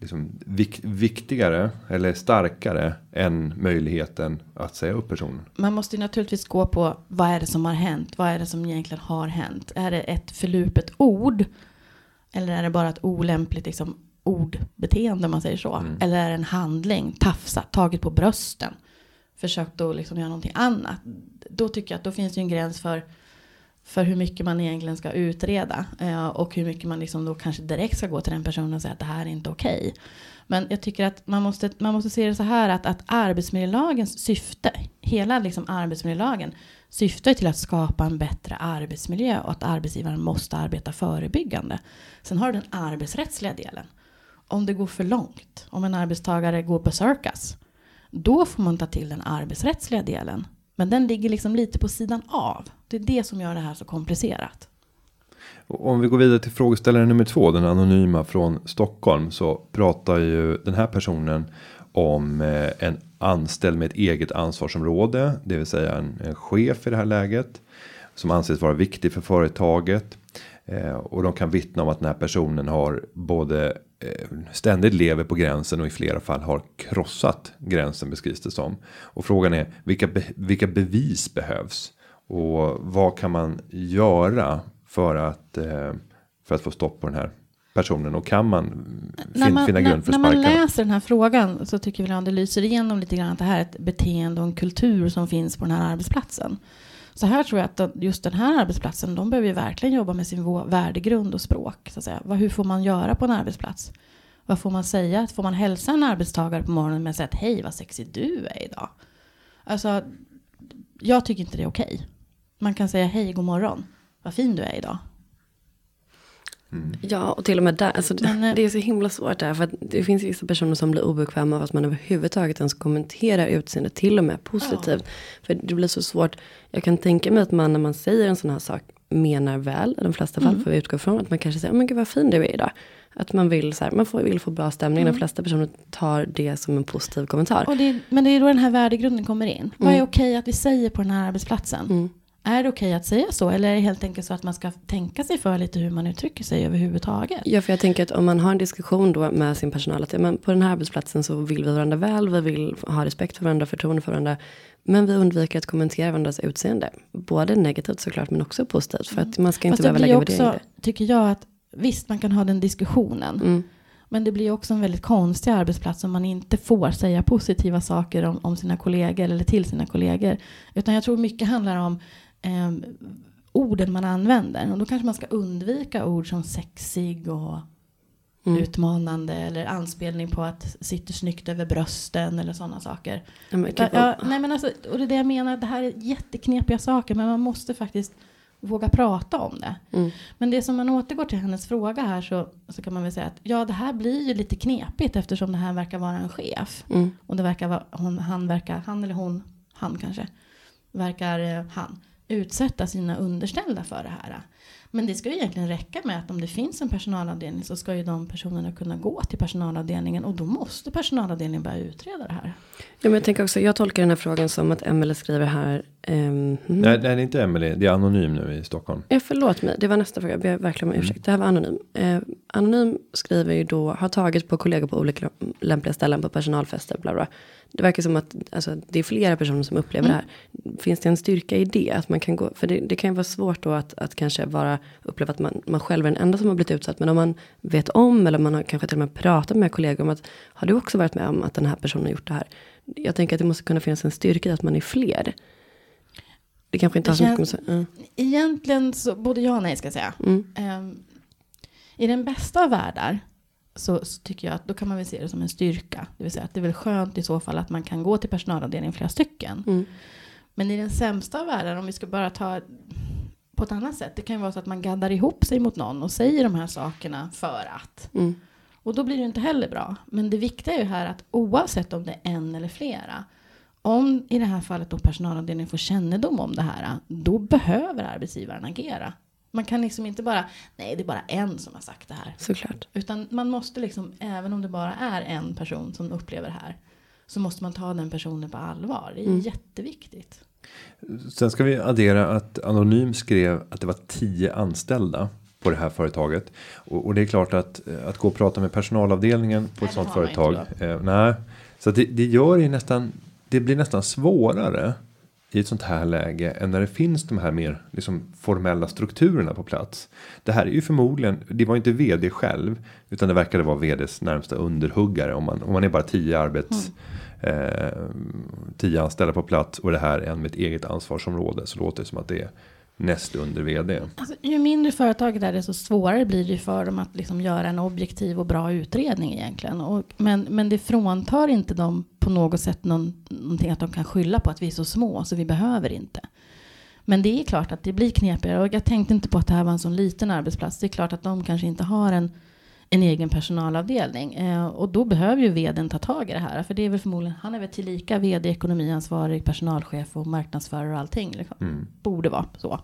liksom vik, viktigare eller starkare än möjligheten att säga upp personen. Man måste ju naturligtvis gå på vad är det som har hänt? Vad är det som egentligen har hänt? Är det ett förlupet ord? Eller är det bara ett olämpligt liksom, ordbeteende om man säger så? Mm. Eller är det en handling? Tafsat, tagit på brösten? Försökt att liksom göra någonting annat? Då tycker jag att då finns det ju en gräns för för hur mycket man egentligen ska utreda eh, och hur mycket man liksom då kanske direkt ska gå till den personen och säga att det här är inte okej. Okay. Men jag tycker att man måste, man måste se det så här att, att arbetsmiljölagens syfte, hela liksom arbetsmiljölagen, syftar till att skapa en bättre arbetsmiljö och att arbetsgivaren måste arbeta förebyggande. Sen har du den arbetsrättsliga delen. Om det går för långt, om en arbetstagare går på cirkus, då får man ta till den arbetsrättsliga delen. Men den ligger liksom lite på sidan av. Det är det som gör det här så komplicerat. Om vi går vidare till frågeställare nummer två, den anonyma från Stockholm, så pratar ju den här personen om eh, en anställd med ett eget ansvarsområde, det vill säga en, en chef i det här läget som anses vara viktig för företaget eh, och de kan vittna om att den här personen har både ständigt lever på gränsen och i flera fall har krossat gränsen beskrivs det som. Och frågan är vilka, be, vilka bevis behövs och vad kan man göra för att eh, för att få stopp på den här personen och kan man, fin, man finna grund för när, när man läser den här frågan så tycker vi att det lyser igenom lite grann att det här är ett beteende och en kultur som finns på den här arbetsplatsen. Så här tror jag att just den här arbetsplatsen, de behöver ju verkligen jobba med sin värdegrund och språk. Så att säga. Hur får man göra på en arbetsplats? Vad får man säga? Får man hälsa en arbetstagare på morgonen med att säga att hej vad sexig du är idag? Alltså, jag tycker inte det är okej. Okay. Man kan säga hej, god morgon, vad fin du är idag. Mm. Ja, och till och med där. Alltså, Men, eh, det är så himla svårt där. För att det finns vissa personer som blir obekväma av att man överhuvudtaget ens kommenterar utseendet. Till och med positivt. Ja. För det blir så svårt. Jag kan tänka mig att man när man säger en sån här sak menar väl. I de flesta fall mm. får vi utgå från. Att man kanske säger, men gud vad fin du är idag. Att man vill, så här, man får, vill få bra stämning. Mm. De flesta personer tar det som en positiv kommentar. Och det, men det är då den här värdegrunden kommer in. Vad är mm. okej att vi säger på den här arbetsplatsen? Mm. Är det okej okay att säga så? Eller är det helt enkelt så att man ska tänka sig för lite hur man uttrycker sig överhuvudtaget? Ja, för jag tänker att om man har en diskussion då med sin personal. Att ja, men på den här arbetsplatsen så vill vi varandra väl. Vi vill ha respekt för varandra, förtroende för varandra. Men vi undviker att kommentera varandras utseende. Både negativt såklart, men också positivt. För att man ska inte behöva lägga värdering i det. tycker jag att visst, man kan ha den diskussionen. Mm. Men det blir också en väldigt konstig arbetsplats om man inte får säga positiva saker om, om sina kollegor eller till sina kollegor. Utan jag tror mycket handlar om eh, orden man använder. Och då kanske man ska undvika ord som sexig och mm. utmanande eller anspelning på att sitter snyggt över brösten eller sådana saker. Ja, men, ja, nej, men alltså, och det är det jag menar, det här är jätteknepiga saker men man måste faktiskt våga prata om det. Mm. Men det som man återgår till hennes fråga här så, så kan man väl säga att ja det här blir ju lite knepigt eftersom det här verkar vara en chef. Mm. Och det verkar vara, hon, han verkar, han eller hon, han kanske, verkar eh, han utsätta sina underställda för det här. Men det ska ju egentligen räcka med att om det finns en personalavdelning så ska ju de personerna kunna gå till personalavdelningen och då måste personalavdelningen börja utreda det här. Ja, men jag tänker också, jag tolkar den här frågan som att Emelie skriver här. Um, nej, det är inte Emelie, det är anonym nu i Stockholm. Ja, förlåt mig, det var nästa fråga, jag ber verkligen om ursäkt. Mm. Det här var anonym. Uh, anonym skriver ju då, har tagit på kollegor på olika lämpliga ställen på personalfester, bla bla. Det verkar som att alltså, det är flera personer som upplever mm. det här. Finns det en styrka i det? Att man kan gå, för det, det kan ju vara svårt då att, att kanske vara uppleva att man, man själv är den enda som har blivit utsatt. Men om man vet om eller man har kanske till och med pratat med kollegor om att har du också varit med om att den här personen har gjort det här? Jag tänker att det måste kunna finnas en styrka i att man är fler. Det kanske inte har så mycket med mm. Egentligen så både ja och nej ska jag säga. Mm. Um, I den bästa av världar så, så, tycker jag att då kan man väl se det som en styrka. Det vill säga att det är väl skönt i så fall att man kan gå till personalavdelningen flera stycken. Mm. Men i den sämsta av världar, om vi ska bara ta på ett annat sätt. Det kan ju vara så att man gaddar ihop sig mot någon och säger de här sakerna för att. Mm. Och då blir det inte heller bra. Men det viktiga är ju här att oavsett om det är en eller flera. Om i det här fallet då personalavdelningen får kännedom om det här. Då behöver arbetsgivaren agera. Man kan liksom inte bara, nej det är bara en som har sagt det här. Såklart. Utan man måste liksom, även om det bara är en person som upplever det här. Så måste man ta den personen på allvar. Det är mm. jätteviktigt. Sen ska vi addera att Anonym skrev att det var tio anställda på det här företaget. Och, och det är klart att att gå och prata med personalavdelningen på nej, ett sånt företag. Eh, nej, så det, det gör ju nästan. Det blir nästan svårare i ett sånt här läge än när det finns de här mer liksom formella strukturerna på plats. Det här är ju förmodligen, det var inte vd själv utan det verkade vara vds närmsta underhuggare om man om man är bara tio arbets mm eh, tio anställda på plats och det här är en med ett eget ansvarsområde så låter det som att det är näst under vd. Alltså, ju mindre företaget är, desto svårare blir det för dem att liksom göra en objektiv och bra utredning egentligen. Och, men, men det fråntar inte dem på något sätt någon, någonting att de kan skylla på att vi är så små så vi behöver inte. Men det är klart att det blir knepigare och jag tänkte inte på att det här var en sån liten arbetsplats. Det är klart att de kanske inte har en, en egen personalavdelning eh, och då behöver ju vdn ta tag i det här. För det är väl förmodligen, han är väl tillika vd, ekonomiansvarig, personalchef och marknadsförare och allting. Liksom. Mm. Borde vara så.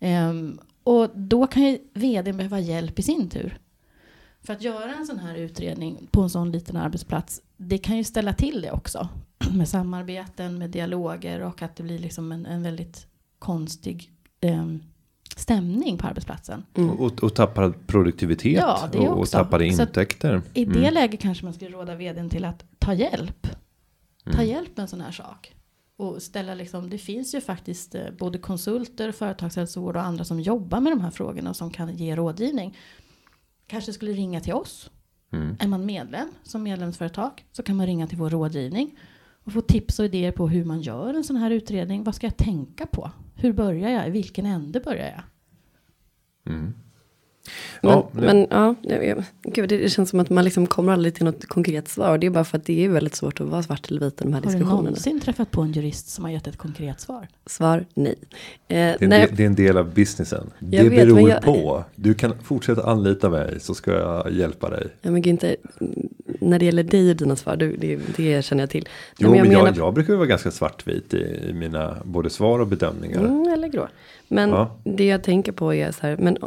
Ehm, och då kan ju vdn behöva hjälp i sin tur. För att göra en sån här utredning på en sån liten arbetsplats, det kan ju ställa till det också. Med samarbeten, med dialoger och att det blir liksom en, en väldigt konstig ehm, stämning på arbetsplatsen. Och, och, och tappar produktivitet Ja, det och, och tappade intäkter. I det Mm. läget kanske man skulle råda vdn till att ta hjälp. Ta Mm. hjälp med en sån här sak. Och ställa liksom, det finns ju faktiskt eh, både konsulter, företagshälsovård och andra som jobbar med de här frågorna och som kan ge rådgivning. Kanske skulle ringa till oss. Mm. Är man medlem som medlemsföretag så kan man ringa till vår rådgivning och få tips och idéer på hur man gör en sån här utredning. Vad ska jag tänka på? Hur börjar jag? I vilken ände börjar jag? Mm. Men, Ja, det- men ja, jag, jag, gud, det, det känns som att man liksom kommer aldrig till något konkret svar. Det är bara för att det är väldigt svårt att vara svart eller vit i de här Har du diskussionerna. någonsin träffat på en jurist som har gett ett konkret svar? Svar nej. Eh, Det är, en nej del, det är en del av businessen. Det Jag vet, beror men jag- på. Du kan fortsätta anlita mig så ska jag hjälpa dig. ja, men Günther, när det gäller dig och dina svar, du, det, det känner jag till. Nej, Jo, men jag, menar- jag, brukar vara ganska svartvit i, i mina både svar och bedömningar. Mm, eller grå. Men Ja. det jag tänker på är så här, men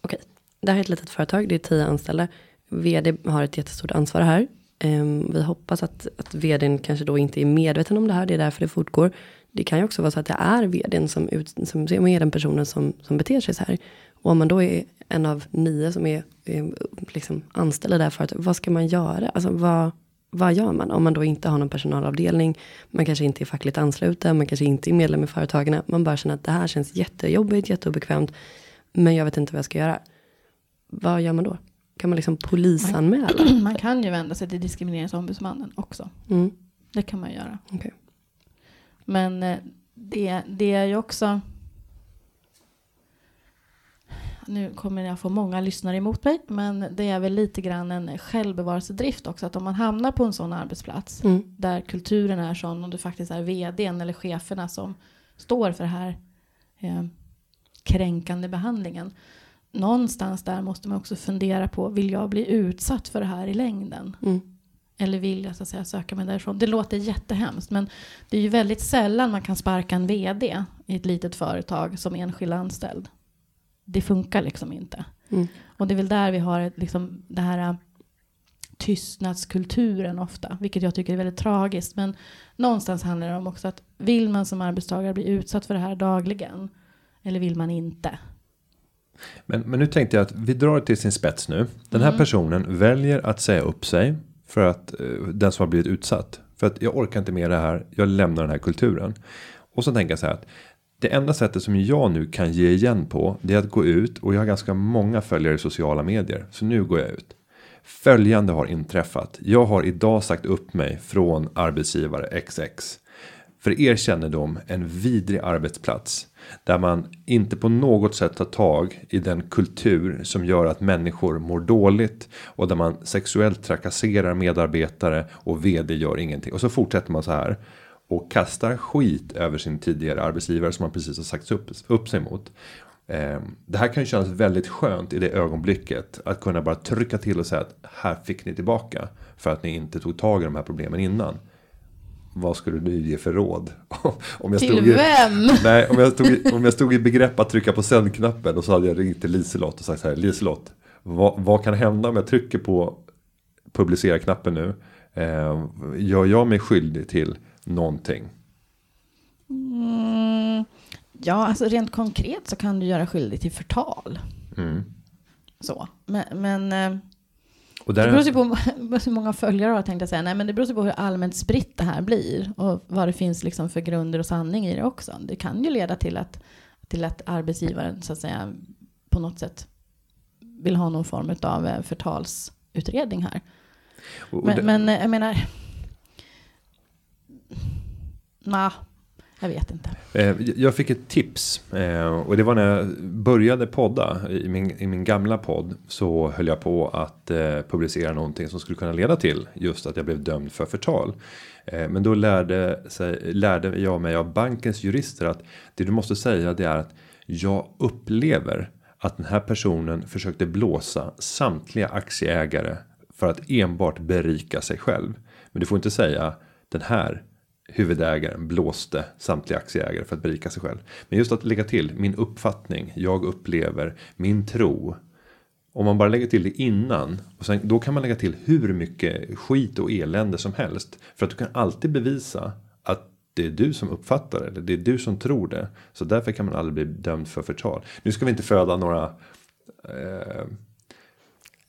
Okej, okay. det här är ett litet företag, det är tio anställda. Vd har ett jättestort ansvar här. Ehm, vi hoppas att, att vdn kanske då inte är medveten om det här, det är därför det fortgår. Det kan ju också vara så att det är vdn som, ut, som, som är den personen som, som beter sig så här. Och om man då är en av nio som är, är liksom anställda där för att vad ska man göra? Alltså vad, vad gör man om man då inte har någon personalavdelning? Man kanske inte är fackligt ansluten, man kanske inte är medlem i företagen. Man bara känner att det här känns jättejobbigt, jätteobekvämt. Men jag vet inte vad jag ska göra. Vad gör man då? Kan man liksom polisanmäla? Man kan ju vända sig till diskrimineringsombudsmannen också. Mm, Det kan man göra. okej. Men eh, det, det är ju också... Nu kommer jag få många lyssnare emot mig, men det är väl lite grann en självbevarelsedrift också. Att om man hamnar på en sån arbetsplats Mm, där kulturen är sån och det faktiskt är vdn eller cheferna som står för det här eh, kränkande behandlingen. Någonstans där måste man också fundera på, vill jag bli utsatt för det här i längden? mm, Eller vill jag så att säga, söka mig därifrån? Det låter jättehemskt men det är ju väldigt sällan man kan sparka en vd i ett litet företag som enskild anställd. Det funkar liksom inte. mm, Och det är väl där vi har liksom, det här äh, tystnadskulturen ofta, vilket jag tycker är väldigt tragiskt. Men någonstans handlar det om också att vill man som arbetstagare bli utsatt för det här dagligen? Eller vill man inte? Men, men nu tänkte jag att vi drar det till sin spets nu. Den här Mm. personen väljer att säga upp sig för att eh, den som har blivit utsatt. För att jag orkar inte med det här. Jag lämnar den här kulturen. Och så tänker jag så här att det enda sättet som jag nu kan ge igen på det är att gå ut och jag har ganska många följare i sociala medier. Så nu går jag ut. Följande har inträffat. Jag har idag sagt upp mig från arbetsgivare XX. För er kännedom en vidrig arbetsplats. Där man inte på något sätt tar tag i den kultur som gör att människor mår dåligt. Och där man sexuellt trakasserar medarbetare och vd gör ingenting. Och så fortsätter man så här. Och kastar skit över sin tidigare arbetsgivare som man precis har sagt upp, upp sig mot. Ehm, det här kan ju kännas väldigt skönt i det ögonblicket. Att kunna bara trycka till och säga att här fick ni tillbaka. För att ni inte tog tag i de här problemen innan. Vad skulle du ge för råd? om jag Till stod i, vem? Nej, om jag, stod i, om jag stod i begrepp att trycka på sändknappen och så hade jag ringt till Liselott och sagt så här. Liselott, vad, vad kan hända om jag trycker på publicera-knappen nu? Eh, gör jag mig skyldig till någonting? Mm, ja, alltså rent konkret så kan du göra skyldig till förtal. Mm. Så. Men, men Och det där, beror ju på hur många följare har tänkte jag säga. Nej, men det beror ju på hur allmänt spritt det här blir och vad det finns liksom för grunder och sanning i det också. Det kan ju leda till att, till att arbetsgivaren så att säga på något sätt vill ha någon form av eh, förtalsutredning här. och Men, det- men eh, jag menar... Nah. Jag vet inte. Eh, jag fick ett tips eh, och det var när jag började podda i min, i min gamla podd så höll jag på att eh, publicera någonting som skulle kunna leda till just att jag blev dömd för förtal. Men då lärde, sig, lärde jag mig av bankens jurister att det du måste säga det är att jag upplever att den här personen försökte blåsa samtliga aktieägare för att enbart berika sig själv. Men du får inte säga den här huvudägaren blåste samtliga aktieägare för att berika sig själv. Men just att lägga till min uppfattning, jag upplever, min tro. Om man bara lägger till det innan och sen då kan man lägga till hur mycket skit och elände som helst för att du kan alltid bevisa att det är du som uppfattar det, eller det är du som tror det. Så därför kan man aldrig bli dömd för förtal. Nu ska vi inte föda några eh,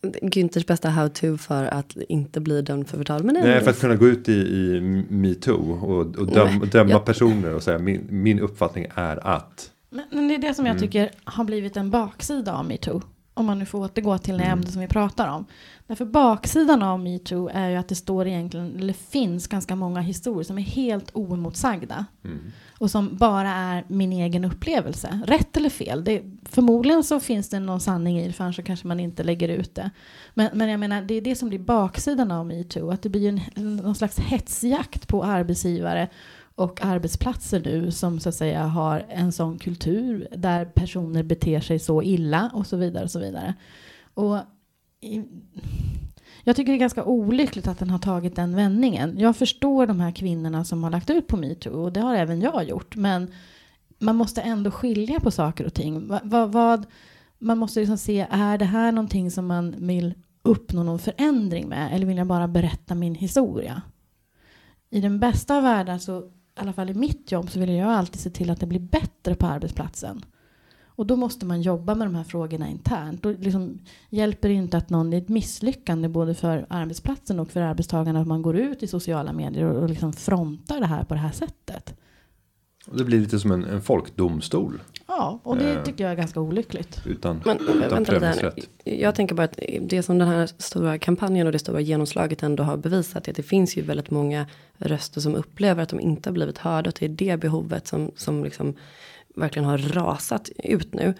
Günthers bästa how-to för att inte bli dömd för förtal. Men Nej, för att kunna gå ut i, i metoo och, och döm, Nej, döma ja. personer och säga min, min uppfattning är att. Men, men det är det som jag mm. tycker har blivit en baksida av metoo. Om man nu får återgå till det mm. ämne som vi pratar om. Därför baksidan av metoo är ju att det står egentligen, eller finns ganska många historier som är helt oemotsagda. Mm. Och som bara är min egen upplevelse. Rätt eller fel. Det, förmodligen så finns det någon sanning i det, för annars så kanske man inte lägger ut det. Men, men jag menar, det är det som blir baksidan av metoo. Att det blir en, någon slags hetsjakt på arbetsgivare och arbetsplatser nu som så att säga har en sån kultur där personer beter sig så illa och så vidare och så vidare. Och i, jag tycker det är ganska olyckligt att den har tagit den vändningen. Jag förstår de här kvinnorna som har lagt ut på metoo och det har även jag gjort. Men man måste ändå skilja på saker och ting. Vad, vad, man måste liksom se, är det här någonting som man vill uppnå någon förändring med? Eller vill jag bara berätta min historia? I den bästa av världar så i alla fall i mitt jobb så vill jag alltid se till att det blir bättre på arbetsplatsen. Och då måste man jobba med de här frågorna internt. Då liksom hjälper det inte att någon, är ett misslyckande både för arbetsplatsen och för arbetstagarna att man går ut i sociala medier och, och liksom frontar det här på det här sättet. Det blir lite som en, en folkdomstol. Ja, och det eh, tycker jag är ganska olyckligt. Utan, Men, utan prövningsrätt. Jag tänker bara att det som den här stora kampanjen och det stora genomslaget ändå har bevisat är att det finns ju väldigt många röster som upplever att de inte har blivit hörda. Och det är det behovet som, som liksom verkligen har rasat ut nu.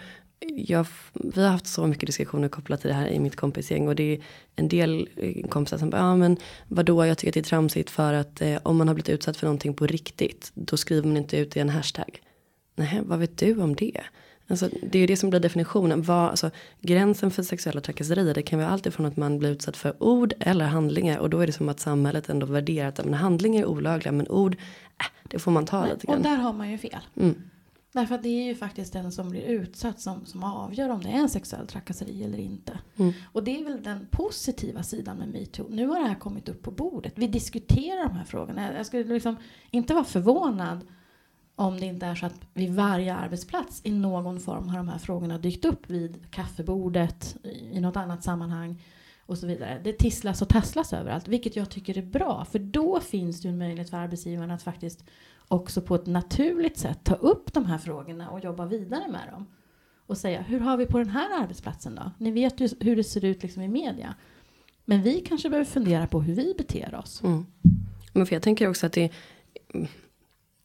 Jag, vi har haft så mycket diskussioner kopplat till det här i mitt kompisgäng och det är en del kompisar som bara, ja men vadå, jag tycker att det är tramsigt för att eh, om man har blivit utsatt för någonting på riktigt, då skriver man inte ut det i en hashtag. Nej, vad vet du om det? Alltså, det är ju det som blir definitionen. Vad, alltså, gränsen för sexuella trakasserier det kan vara allt ifrån att man blir utsatt för ord eller handlingar. Och då är det som att samhället ändå värderar att men, handlingar är olagliga men ord, äh, det får man ta lite grann. Och där har man ju fel. Mm. Därför att det är ju faktiskt den som blir utsatt som, som avgör om det är en sexuell trakasseri eller inte. Mm. Och det är väl den positiva sidan med metoo. Nu har det här kommit upp på bordet. Vi diskuterar de här frågorna. Jag skulle liksom inte vara förvånad om det inte är så att vid varje arbetsplats i någon form har de här frågorna dykt upp vid kaffebordet, i något annat sammanhang och så vidare. Det tisslas och tasslas överallt, vilket jag tycker är bra. För då finns det en möjlighet för arbetsgivaren att faktiskt också på ett naturligt sätt ta upp de här frågorna och jobba vidare med dem. Och säga, hur har vi på den här arbetsplatsen då? Ni vet ju hur det ser ut liksom i media. Men vi kanske behöver fundera på hur vi beter oss. Mm. Men för jag tänker också att det,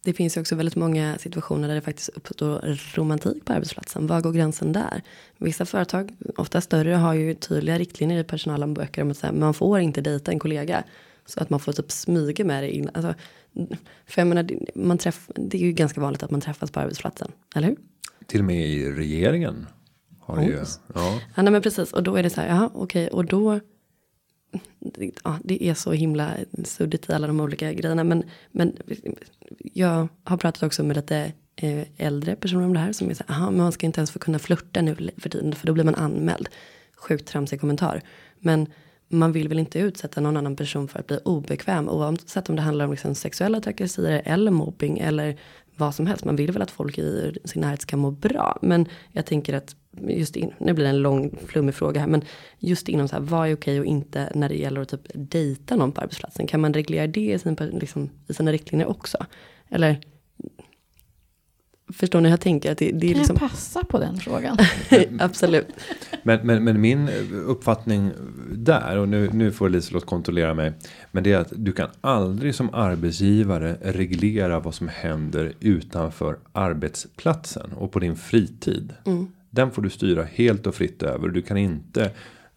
det finns ju också väldigt många situationer där det faktiskt uppstår romantik på arbetsplatsen. Var går gränsen där? Vissa företag, ofta större, har ju tydliga riktlinjer i personalhandböcker om att säga, man får inte dejta en kollega. Så att man får typ smyga med det in. Alltså, för jag menar, man träff, det är ju ganska vanligt att man träffas på arbetsplatsen, eller hur? Till och med i regeringen. Har oh. ju, ja. ja, nej men precis. Och då är det så här, ja okej, och då. Ja, det är så himla suddigt i alla de olika grejerna. Men, men jag har pratat också med lite eh, äldre personer om det här. Som är så här, aha, men man ska inte ens få kunna flörta nu för tiden. För då blir man anmäld. Sjukt tramsig kommentar. Men man vill väl inte utsätta någon annan person för att bli obekväm oavsett om det handlar om liksom sexuella trakasserier eller mobbing eller vad som helst. Man vill väl att folk i sin närhet ska må bra. Men jag tänker att just in, nu blir det en lång flummig fråga här, men just inom så här, vad är okej och inte när det gäller att typ dejta någon på arbetsplatsen? Kan man reglera det i, sin, liksom, i sina riktlinjer också? Eller? Förstår ni hur jag tänker? Att det, det är Kan liksom, jag passa på den frågan? absolut. Men, men, men min uppfattning där, och nu, nu får Liselott kontrollera mig. Men det är att du kan aldrig som arbetsgivare reglera vad som händer utanför arbetsplatsen och på din fritid. Den får du styra helt och fritt över. Du kan inte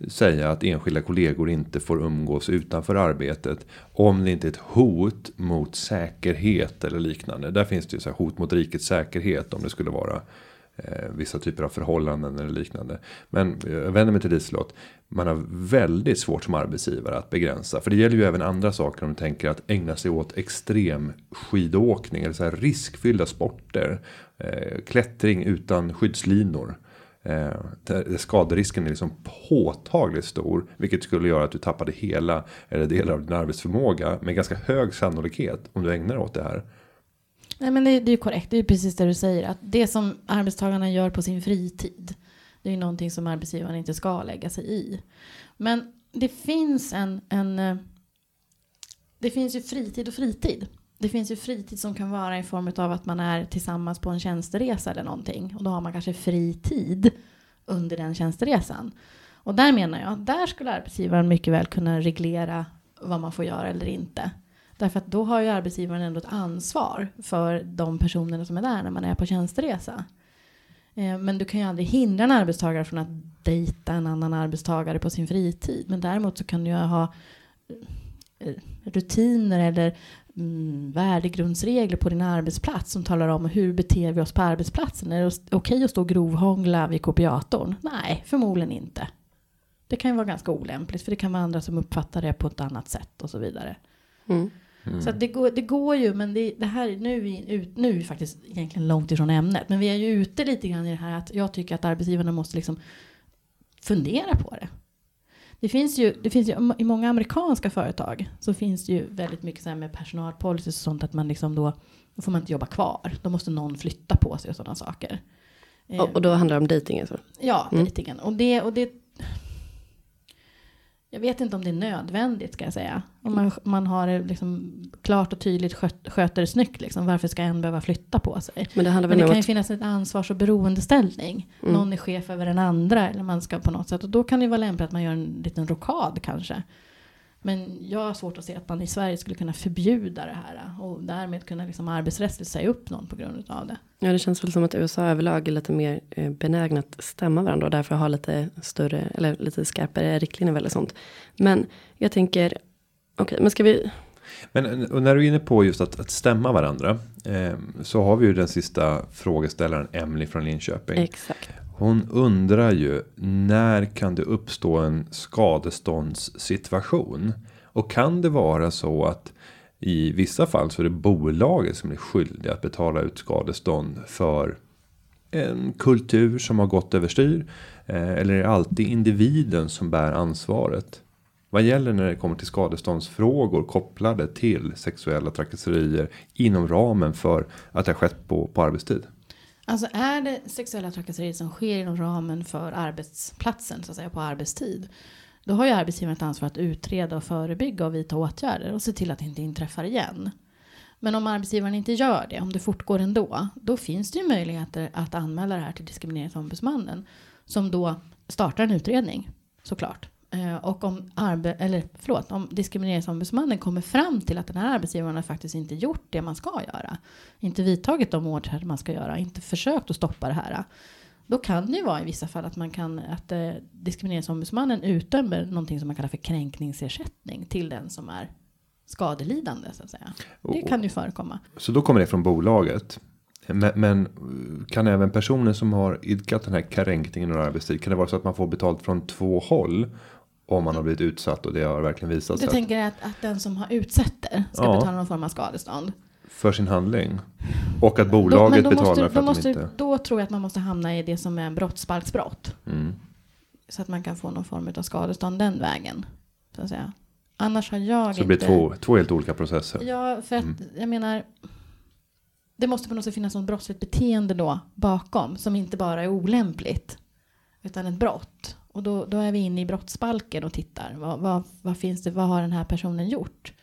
säga att enskilda kollegor inte får umgås utanför arbetet. Om det inte är ett hot mot säkerhet eller liknande. Där finns det ju så här hot mot rikets säkerhet om det skulle vara eh, vissa typer av förhållanden eller liknande. Men jag vänder mig till Liselott. Man har väldigt svårt som arbetsgivare att begränsa. För det gäller ju även andra saker om du tänker att ägna sig åt extrem skidåkning. Eller så här riskfyllda sporter. Eh, klättring utan skyddslinor. Eh, där skaderisken är liksom påtagligt stor. Vilket skulle göra att du tappade hela eller delar av din arbetsförmåga. Med ganska hög sannolikhet om du ägnar dig åt det här. Nej men det, är- det är ju korrekt, det är ju precis det du säger. Att det som arbetstagarna gör på sin fritid. Det är ju någonting som arbetsgivaren inte ska lägga sig i. Men det finns en, en eh, det finns ju fritid och fritid. Det finns ju fritid som kan vara i form av att man är tillsammans på en tjänsteresa eller någonting. Och då har man kanske fritid under den tjänsteresan. Och där menar jag, där skulle arbetsgivaren mycket väl kunna reglera vad man får göra eller inte. Därför att då har ju arbetsgivaren ändå ett ansvar för de personerna som är där när man är på tjänsteresa. Eh, men du kan ju aldrig hindra en arbetstagare från att dejta en annan arbetstagare på sin fritid. Men däremot så kan du ju ha eh, rutiner eller mm, värdegrundsregler på din arbetsplats som talar om hur beter vi oss på arbetsplatsen. Är det okej att stå och grovhångla vid kopiatorn? Nej, förmodligen inte. Det kan ju vara ganska olämpligt för det kan vara andra som uppfattar det på ett annat sätt och så vidare. Mm. Så att det, går, det går ju, men det, det här nu är, vi ut, nu är vi faktiskt egentligen långt ifrån ämnet. Men vi är ju ute lite grann i det här att jag tycker att arbetsgivarna måste liksom fundera på det. Det finns ju, det finns ju i många amerikanska företag så finns det ju väldigt mycket så här med personalpolicy och sånt att man liksom då, då får man inte jobba kvar. Då måste någon flytta på sig och sådana saker. Och, och då handlar det om dejting alltså? Ja, Mm. dejtingen. Och det, och det... Jag vet inte om det är nödvändigt ska jag säga. Om man, man har liksom klart och tydligt sköt, sköter det snyggt. Liksom. Varför ska en behöva flytta på sig? Men det handlar Men väl det om kan ju finnas ett ansvars och beroendeställning. Mm. Någon är chef över den andra eller man ska på något sätt. Och då kan det vara lämpligt att man gör en liten rockad kanske. Men jag har svårt att se att man i Sverige skulle kunna förbjuda det här. Och därmed kunna liksom arbetsrättsligt säga upp någon på grund av det. Ja, det känns väl som att USA överlag är lite mer eh, benägna att stämma varandra och därför ha lite större eller lite skarpare riktlinjer eller sånt. Men jag tänker, okej, men ska vi, Men när du är inne på just att, att stämma varandra. Eh, så har vi ju den sista frågeställaren Emily från Linköping. exakt. Hon undrar ju när kan det uppstå en skadeståndssituation? Och kan det vara så att i vissa fall så är det bolaget som är skyldig att betala ut skadestånd för en kultur som har gått överstyr? Eh, eller är det alltid individen som bär ansvaret? Vad gäller när det kommer till skadeståndsfrågor kopplade till sexuella trakasserier inom ramen för att det har skett på, på arbetstid? Alltså är det sexuella trakasserier som sker inom ramen för arbetsplatsen, så att säga på arbetstid. Då har ju arbetsgivaren ett ansvar att utreda och förebygga och vidta åtgärder och se till att det inte inträffar igen. Men om arbetsgivaren inte gör det, om det fortgår ändå, då finns det ju möjligheter att anmäla det här till diskrimineringsombudsmannen. Som då startar en utredning, såklart. Eh, Och om, arbe- eller, förlåt, om diskrimineringsombudsmannen kommer fram till att den här arbetsgivaren har faktiskt inte gjort det man ska göra. Inte vidtagit de åtgärder man ska göra, inte försökt att stoppa det här. Då kan det ju vara i vissa fall att man kan att eh, diskrimineringsombudsmannen utdömer någonting som man kallar för kränkningsersättning till den som är skadelidande så att säga. Det kan ju förekomma. Så då kommer det från bolaget. Men, men kan även personer som har idkat den här kränkningen under arbetstid. Kan det vara så att man får betalt från två håll. Om man har blivit utsatt och det har verkligen visat Du sig. att- tänker att, att den som har utsätter ska Ja. betala någon form av skadestånd. För sin handling. Och att Då, bolaget men då, betalar måste, för då, att måste, de inte. då tror jag att man måste hamna i det som är en brottsbalksbrott. Mm. Så att man kan få någon form av skadestånd den vägen. Så att säga. Annars har jag Så det blir inte... två, två helt olika processer. Ja, för att Mm. jag menar. Det måste på något sätt finnas något brottsligt beteende då bakom. Som inte bara är olämpligt. Utan ett brott. Och då, då är vi inne i brottsbalken och tittar. Vad, vad, vad finns det, vad har den här personen gjort?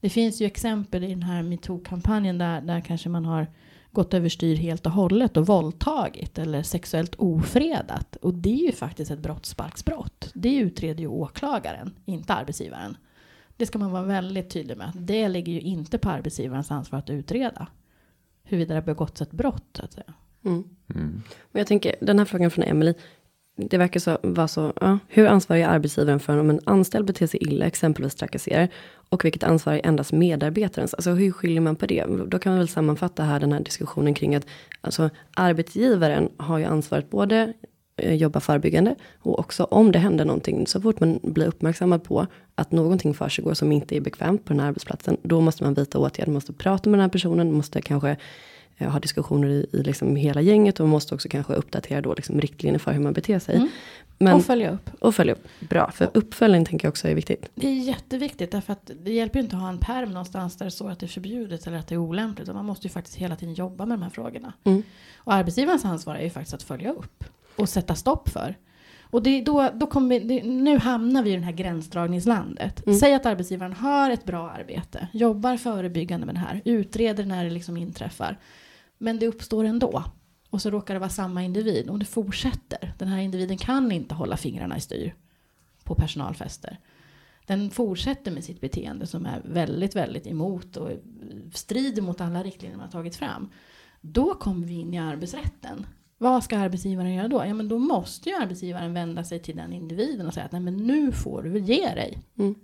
Det finns ju exempel i den här metoo-kampanjen där, där kanske man har gått överstyr helt och hållet och våldtagit eller sexuellt ofredat. Och det är ju faktiskt ett brottsbalksbrott. Det utreder ju åklagaren, inte arbetsgivaren. Det ska man vara väldigt tydlig med. Det ligger ju inte på arbetsgivarens ansvar att utreda huruvida det har begåtts ett brott. Så att säga. Mm. Men jag tänker, den här frågan från Emily. Det verkar så, vara så, ja, hur ansvarig är arbetsgivaren för om en anställd beter sig illa, exempelvis trakasserar? Och vilket ansvar är endast medarbetarens? Alltså hur skiljer man på det? Då kan man väl sammanfatta här den här diskussionen kring att alltså, arbetsgivaren har ju ansvaret både eh, jobba förebyggande och också om det händer någonting så fort man blir uppmärksammad på att någonting försiggår som inte är bekvämt på den här arbetsplatsen. Då måste man vidta åtgärder, måste prata med den här personen, måste kanske eh, ha diskussioner i, i liksom hela gänget och man måste också kanske uppdatera då liksom riktlinjer för hur man beter sig. Mm. Men, Och följa upp. och följa upp. Bra, för uppföljning tänker jag också är viktigt. Det är jätteviktigt därför att det hjälper ju inte att ha en perm någonstans där det står att det är förbjudet eller att det är olämpligt. Man måste ju faktiskt hela tiden jobba med de här frågorna. Mm. Och arbetsgivarens ansvar är ju faktiskt att följa upp och sätta stopp för. Och det då, då kommer vi, nu hamnar vi i det här gränsdragningslandet. Mm. Säg att arbetsgivaren har ett bra arbete, jobbar förebyggande med det här, utreder när det liksom inträffar. Men det uppstår ändå. Och så råkar det vara samma individ. Och det fortsätter. Den här individen kan inte hålla fingrarna i styr på personalfester. Den fortsätter med sitt beteende som är väldigt, väldigt emot och strider mot alla riktlinjer man har tagit fram. Då kommer vi in i arbetsrätten. Vad ska arbetsgivaren göra då? Ja, men då måste ju arbetsgivaren vända sig till den individen och säga att nej, men nu får du ge dig. Mm.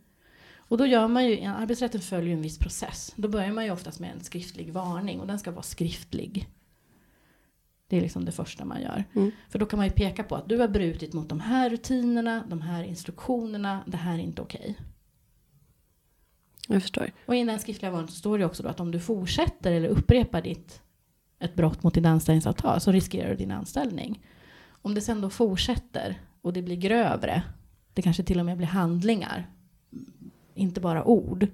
Och då gör man ju, arbetsrätten följer en viss process. Då börjar man ju oftast med en skriftlig varning och den ska vara skriftlig. Det är liksom det första man gör. Mm. För då kan man ju peka på att du har brutit mot de här rutinerna, de här instruktionerna, det här är inte okej. Jag förstår. Och i den skriftliga varningen så står det också då att om du fortsätter eller upprepar ditt, ett brott mot ditt anställningsavtal så riskerar du din anställning. Om det sen då fortsätter och det blir grövre, det kanske till och med blir handlingar, inte bara ord,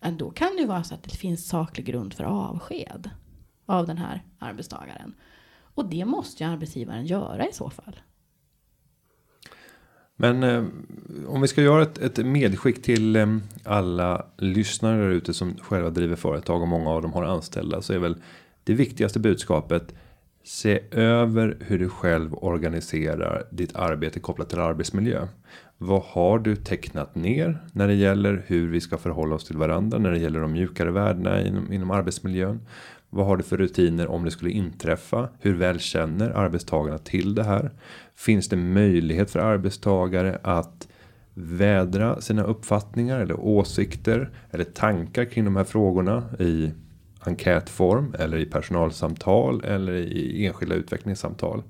eh, då kan det ju vara så att det finns saklig grund för avsked av den här arbetstagaren. Och det måste ju arbetsgivaren göra i så fall. Men eh, om vi ska göra ett, ett medskick till eh, alla lyssnare där ute som själva driver företag och många av dem har anställda så är väl det viktigaste budskapet. Se över hur du själv organiserar ditt arbete kopplat till arbetsmiljö. Vad har du tecknat ner när det gäller hur vi ska förhålla oss till varandra när det gäller de mjukare värdena inom, inom arbetsmiljön? Vad har du för rutiner om det skulle inträffa? Hur väl känner arbetstagarna till det här? Finns det möjlighet för arbetstagare att vädra sina uppfattningar eller åsikter eller tankar kring de här frågorna i enkätform eller i personalsamtal eller i enskilda utvecklingssamtal.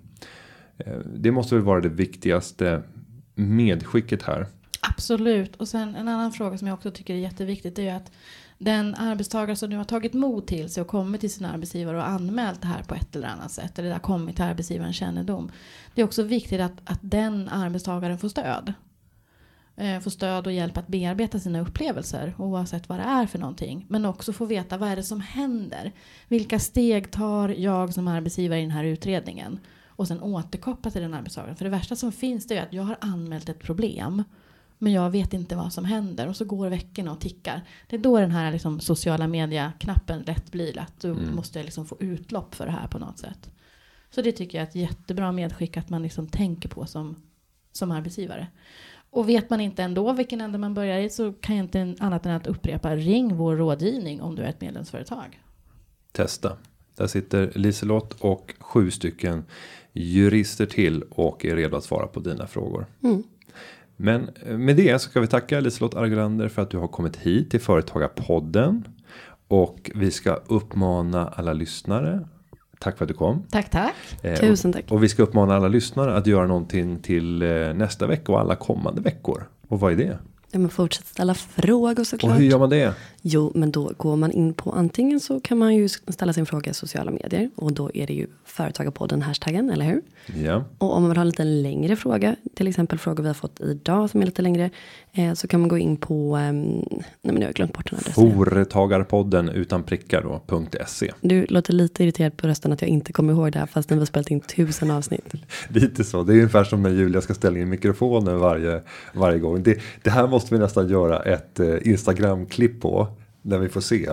Eh, det måste väl vara det viktigaste medskicket här. Absolut. Och sen en annan fråga som jag också tycker är jätteviktigt är ju att den arbetstagare som nu har tagit mod till sig och kommit till sin arbetsgivare och anmält det här på ett eller annat sätt eller det har kommit till arbetsgivarens kännedom. Det är också viktigt att, att den arbetstagaren får stöd. Eh, får stöd och hjälp att bearbeta sina upplevelser oavsett vad det är för någonting. Men också få veta vad är det som händer. Vilka steg tar jag som arbetsgivare i den här utredningen? Och sen återkoppla till den arbetstagaren. För det värsta som finns det är att jag har anmält ett problem. Men jag vet inte vad som händer. Och så går veckorna och tickar. Det är då den här liksom sociala media-knappen lätt blir. Att du Mm. måste liksom få utlopp för det här på något sätt. Så det tycker jag är ett jättebra medskick att man liksom tänker på som, som arbetsgivare. Och vet man inte ändå vilken ände man börjar i så kan jag inte annat än att upprepa ring vår rådgivning om du är ett medlemsföretag. Testa. Där sitter Liselott och sju stycken jurister till och är redo att svara på dina frågor. Mm. Men eh, med det så ska vi tacka Liselott Argelander för att du har kommit hit till Företagarpodden. Och vi ska uppmana alla lyssnare. Tack för att du kom. Tack, tack. Eh, Tusen tack. Och vi ska uppmana alla lyssnare att göra någonting till eh, nästa vecka och alla kommande veckor. Och vad är det? Ja, men fortsätt ställa frågor Och såklart. hur gör man det? Jo, men då går man in på antingen så kan man ju ställa sin fråga i sociala medier och då är det ju företagarpodden hashtaggen, eller hur? Ja, Och om man vill ha en lite längre fråga, till exempel frågor vi har fått idag som är lite längre, eh, så kan man gå in på, ehm, nej men nu har jag glömt bort den adressen. Företagarpodden utan prickar då, .se. Du låter lite irriterad på rösten att jag inte kommer ihåg det här fast vi har spelat in tusen avsnitt. Lite så, det är ungefär som när Julia ska ställa in mikrofonen varje, varje gång. Det, det här måste Måste vi nästan göra ett eh, Instagram-klipp på. När vi får se.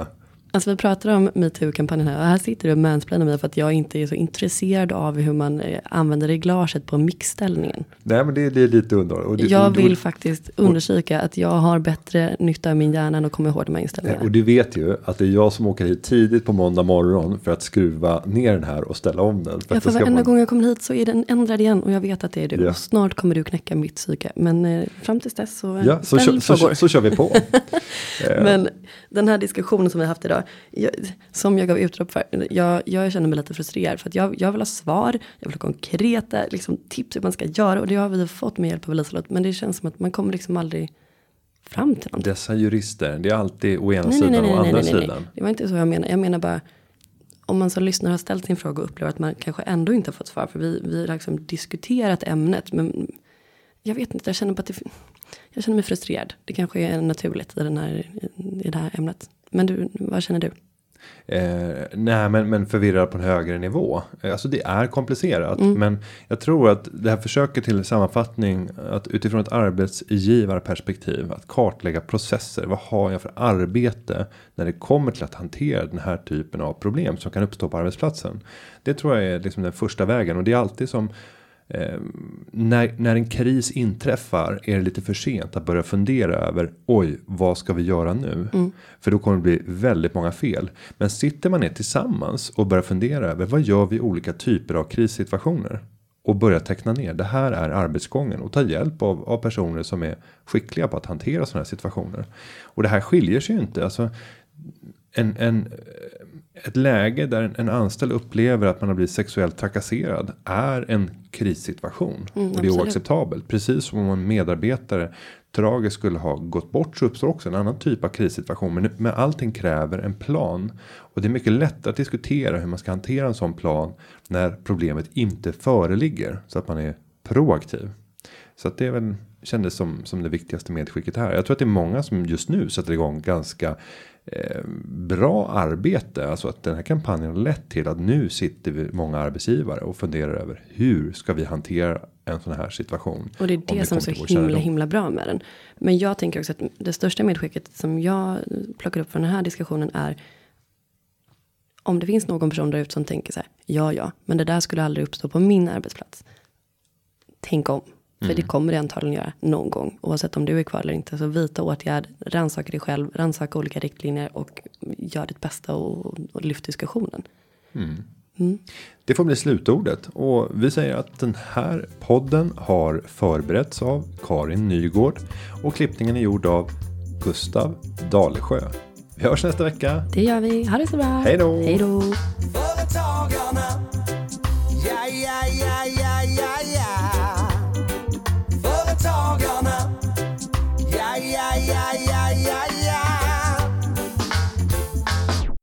Alltså vi pratar om metoo-kampanjen här och här sitter du och mansplainar mig för att jag inte är så intresserad av hur man eh, använder reglaget på mixställningen. Nej men det, det är lite underhåll. Jag vill faktiskt undersöka att jag har bättre nytta av min hjärna än att komma ihåg de här inställningarna. Och du vet ju att det är jag som åker hit tidigt på måndag morgon för att skruva ner den här och ställa om den. För Ja, för varenda vara- gång jag kommer hit så är den ändrad igen och jag vet att det är du. Ja. Och snart kommer du knäcka mitt psyke. Men eh, fram tills dess så eh, Ja, så, kör, så, så, så kör vi på. Eh, Men den här diskussionen som vi har haft idag, jag, som jag gav utlopp för, jag, jag känner mig lite frustrerad för att jag, jag vill ha svar, jag vill ha konkreta liksom, tips hur man ska göra och det har vi fått med hjälp av Liselott, men det känns som att man kommer liksom aldrig fram till någonting. Dessa jurister, det är alltid å ena Nej, sidan nej, och nej, nej, andra nej, nej. sidan. Det var inte så jag menar, jag menar bara om man som lyssnare har ställt sin fråga och upplever att man kanske ändå inte har fått svar, för vi, vi har liksom diskuterat ämnet, men jag vet inte, jag känner bara att det, jag känner mig frustrerad. Det kanske är naturligt i, den här, i det här ämnet. Men du, vad känner du? Eh, nej men, men förvirrad på en högre nivå. Eh, Alltså det är komplicerat. Mm. Men jag tror att det här försöket till sammanfattning. Att utifrån ett arbetsgivarperspektiv. Att kartlägga processer. Vad har jag för arbete. När det kommer till att hantera den här typen av problem. Som kan uppstå på arbetsplatsen. Det tror jag är liksom den första vägen. Och det är alltid som. Eh, när, när en kris inträffar är det lite för sent att börja fundera över oj, vad ska vi göra nu? För då kommer det bli väldigt många fel. Men sitter man ner tillsammans och börjar fundera över vad gör vi i olika typer av krissituationer? Och börja teckna ner, det här är arbetsgången och ta hjälp av, av personer som är skickliga på att hantera sådana här situationer. Och det här skiljer sig ju inte. Alltså, en, en, ett läge där en, en anställd upplever att man har blivit sexuellt trakasserad är en krissituation. och det är absolut. oacceptabelt. Precis som om en medarbetare tragiskt skulle ha gått bort så uppstår också en annan typ av krissituation. Men, men allting kräver en plan. Och det är mycket lättare att diskutera hur man ska hantera en sån plan när problemet inte föreligger. Så att man är proaktiv. Så att det är väl kändes som, som det viktigaste medskicket här. Jag tror att det är många som just nu sätter igång ganska bra arbete. Alltså att den här kampanjen har lett till att nu sitter vi många arbetsgivare och funderar över hur ska vi hantera en sån här situation. Och det är det som är så himla kännedom. himla bra med den. Men jag tänker också att det största medskicket som jag plockar upp från den här diskussionen är. Om det finns någon person där ute som tänker så här. Ja, ja, men det där skulle aldrig uppstå på min arbetsplats. Tänk om. För Mm. det kommer det antagligen göra någon gång. Oavsett om du är kvar eller inte. Så vidta åtgärd, rannsaka dig själv, rannsaka olika riktlinjer och gör ditt bästa och, och lyft diskussionen. Det får bli slutordet och vi säger att den här podden har förberetts av Karin Nygård och klippningen är gjord av Gustav Dalesjö. Vi hörs nästa vecka. Det gör vi. Ha det så bra. Hej då. Hej då. Företagarna. Ja, ja, ja, ja.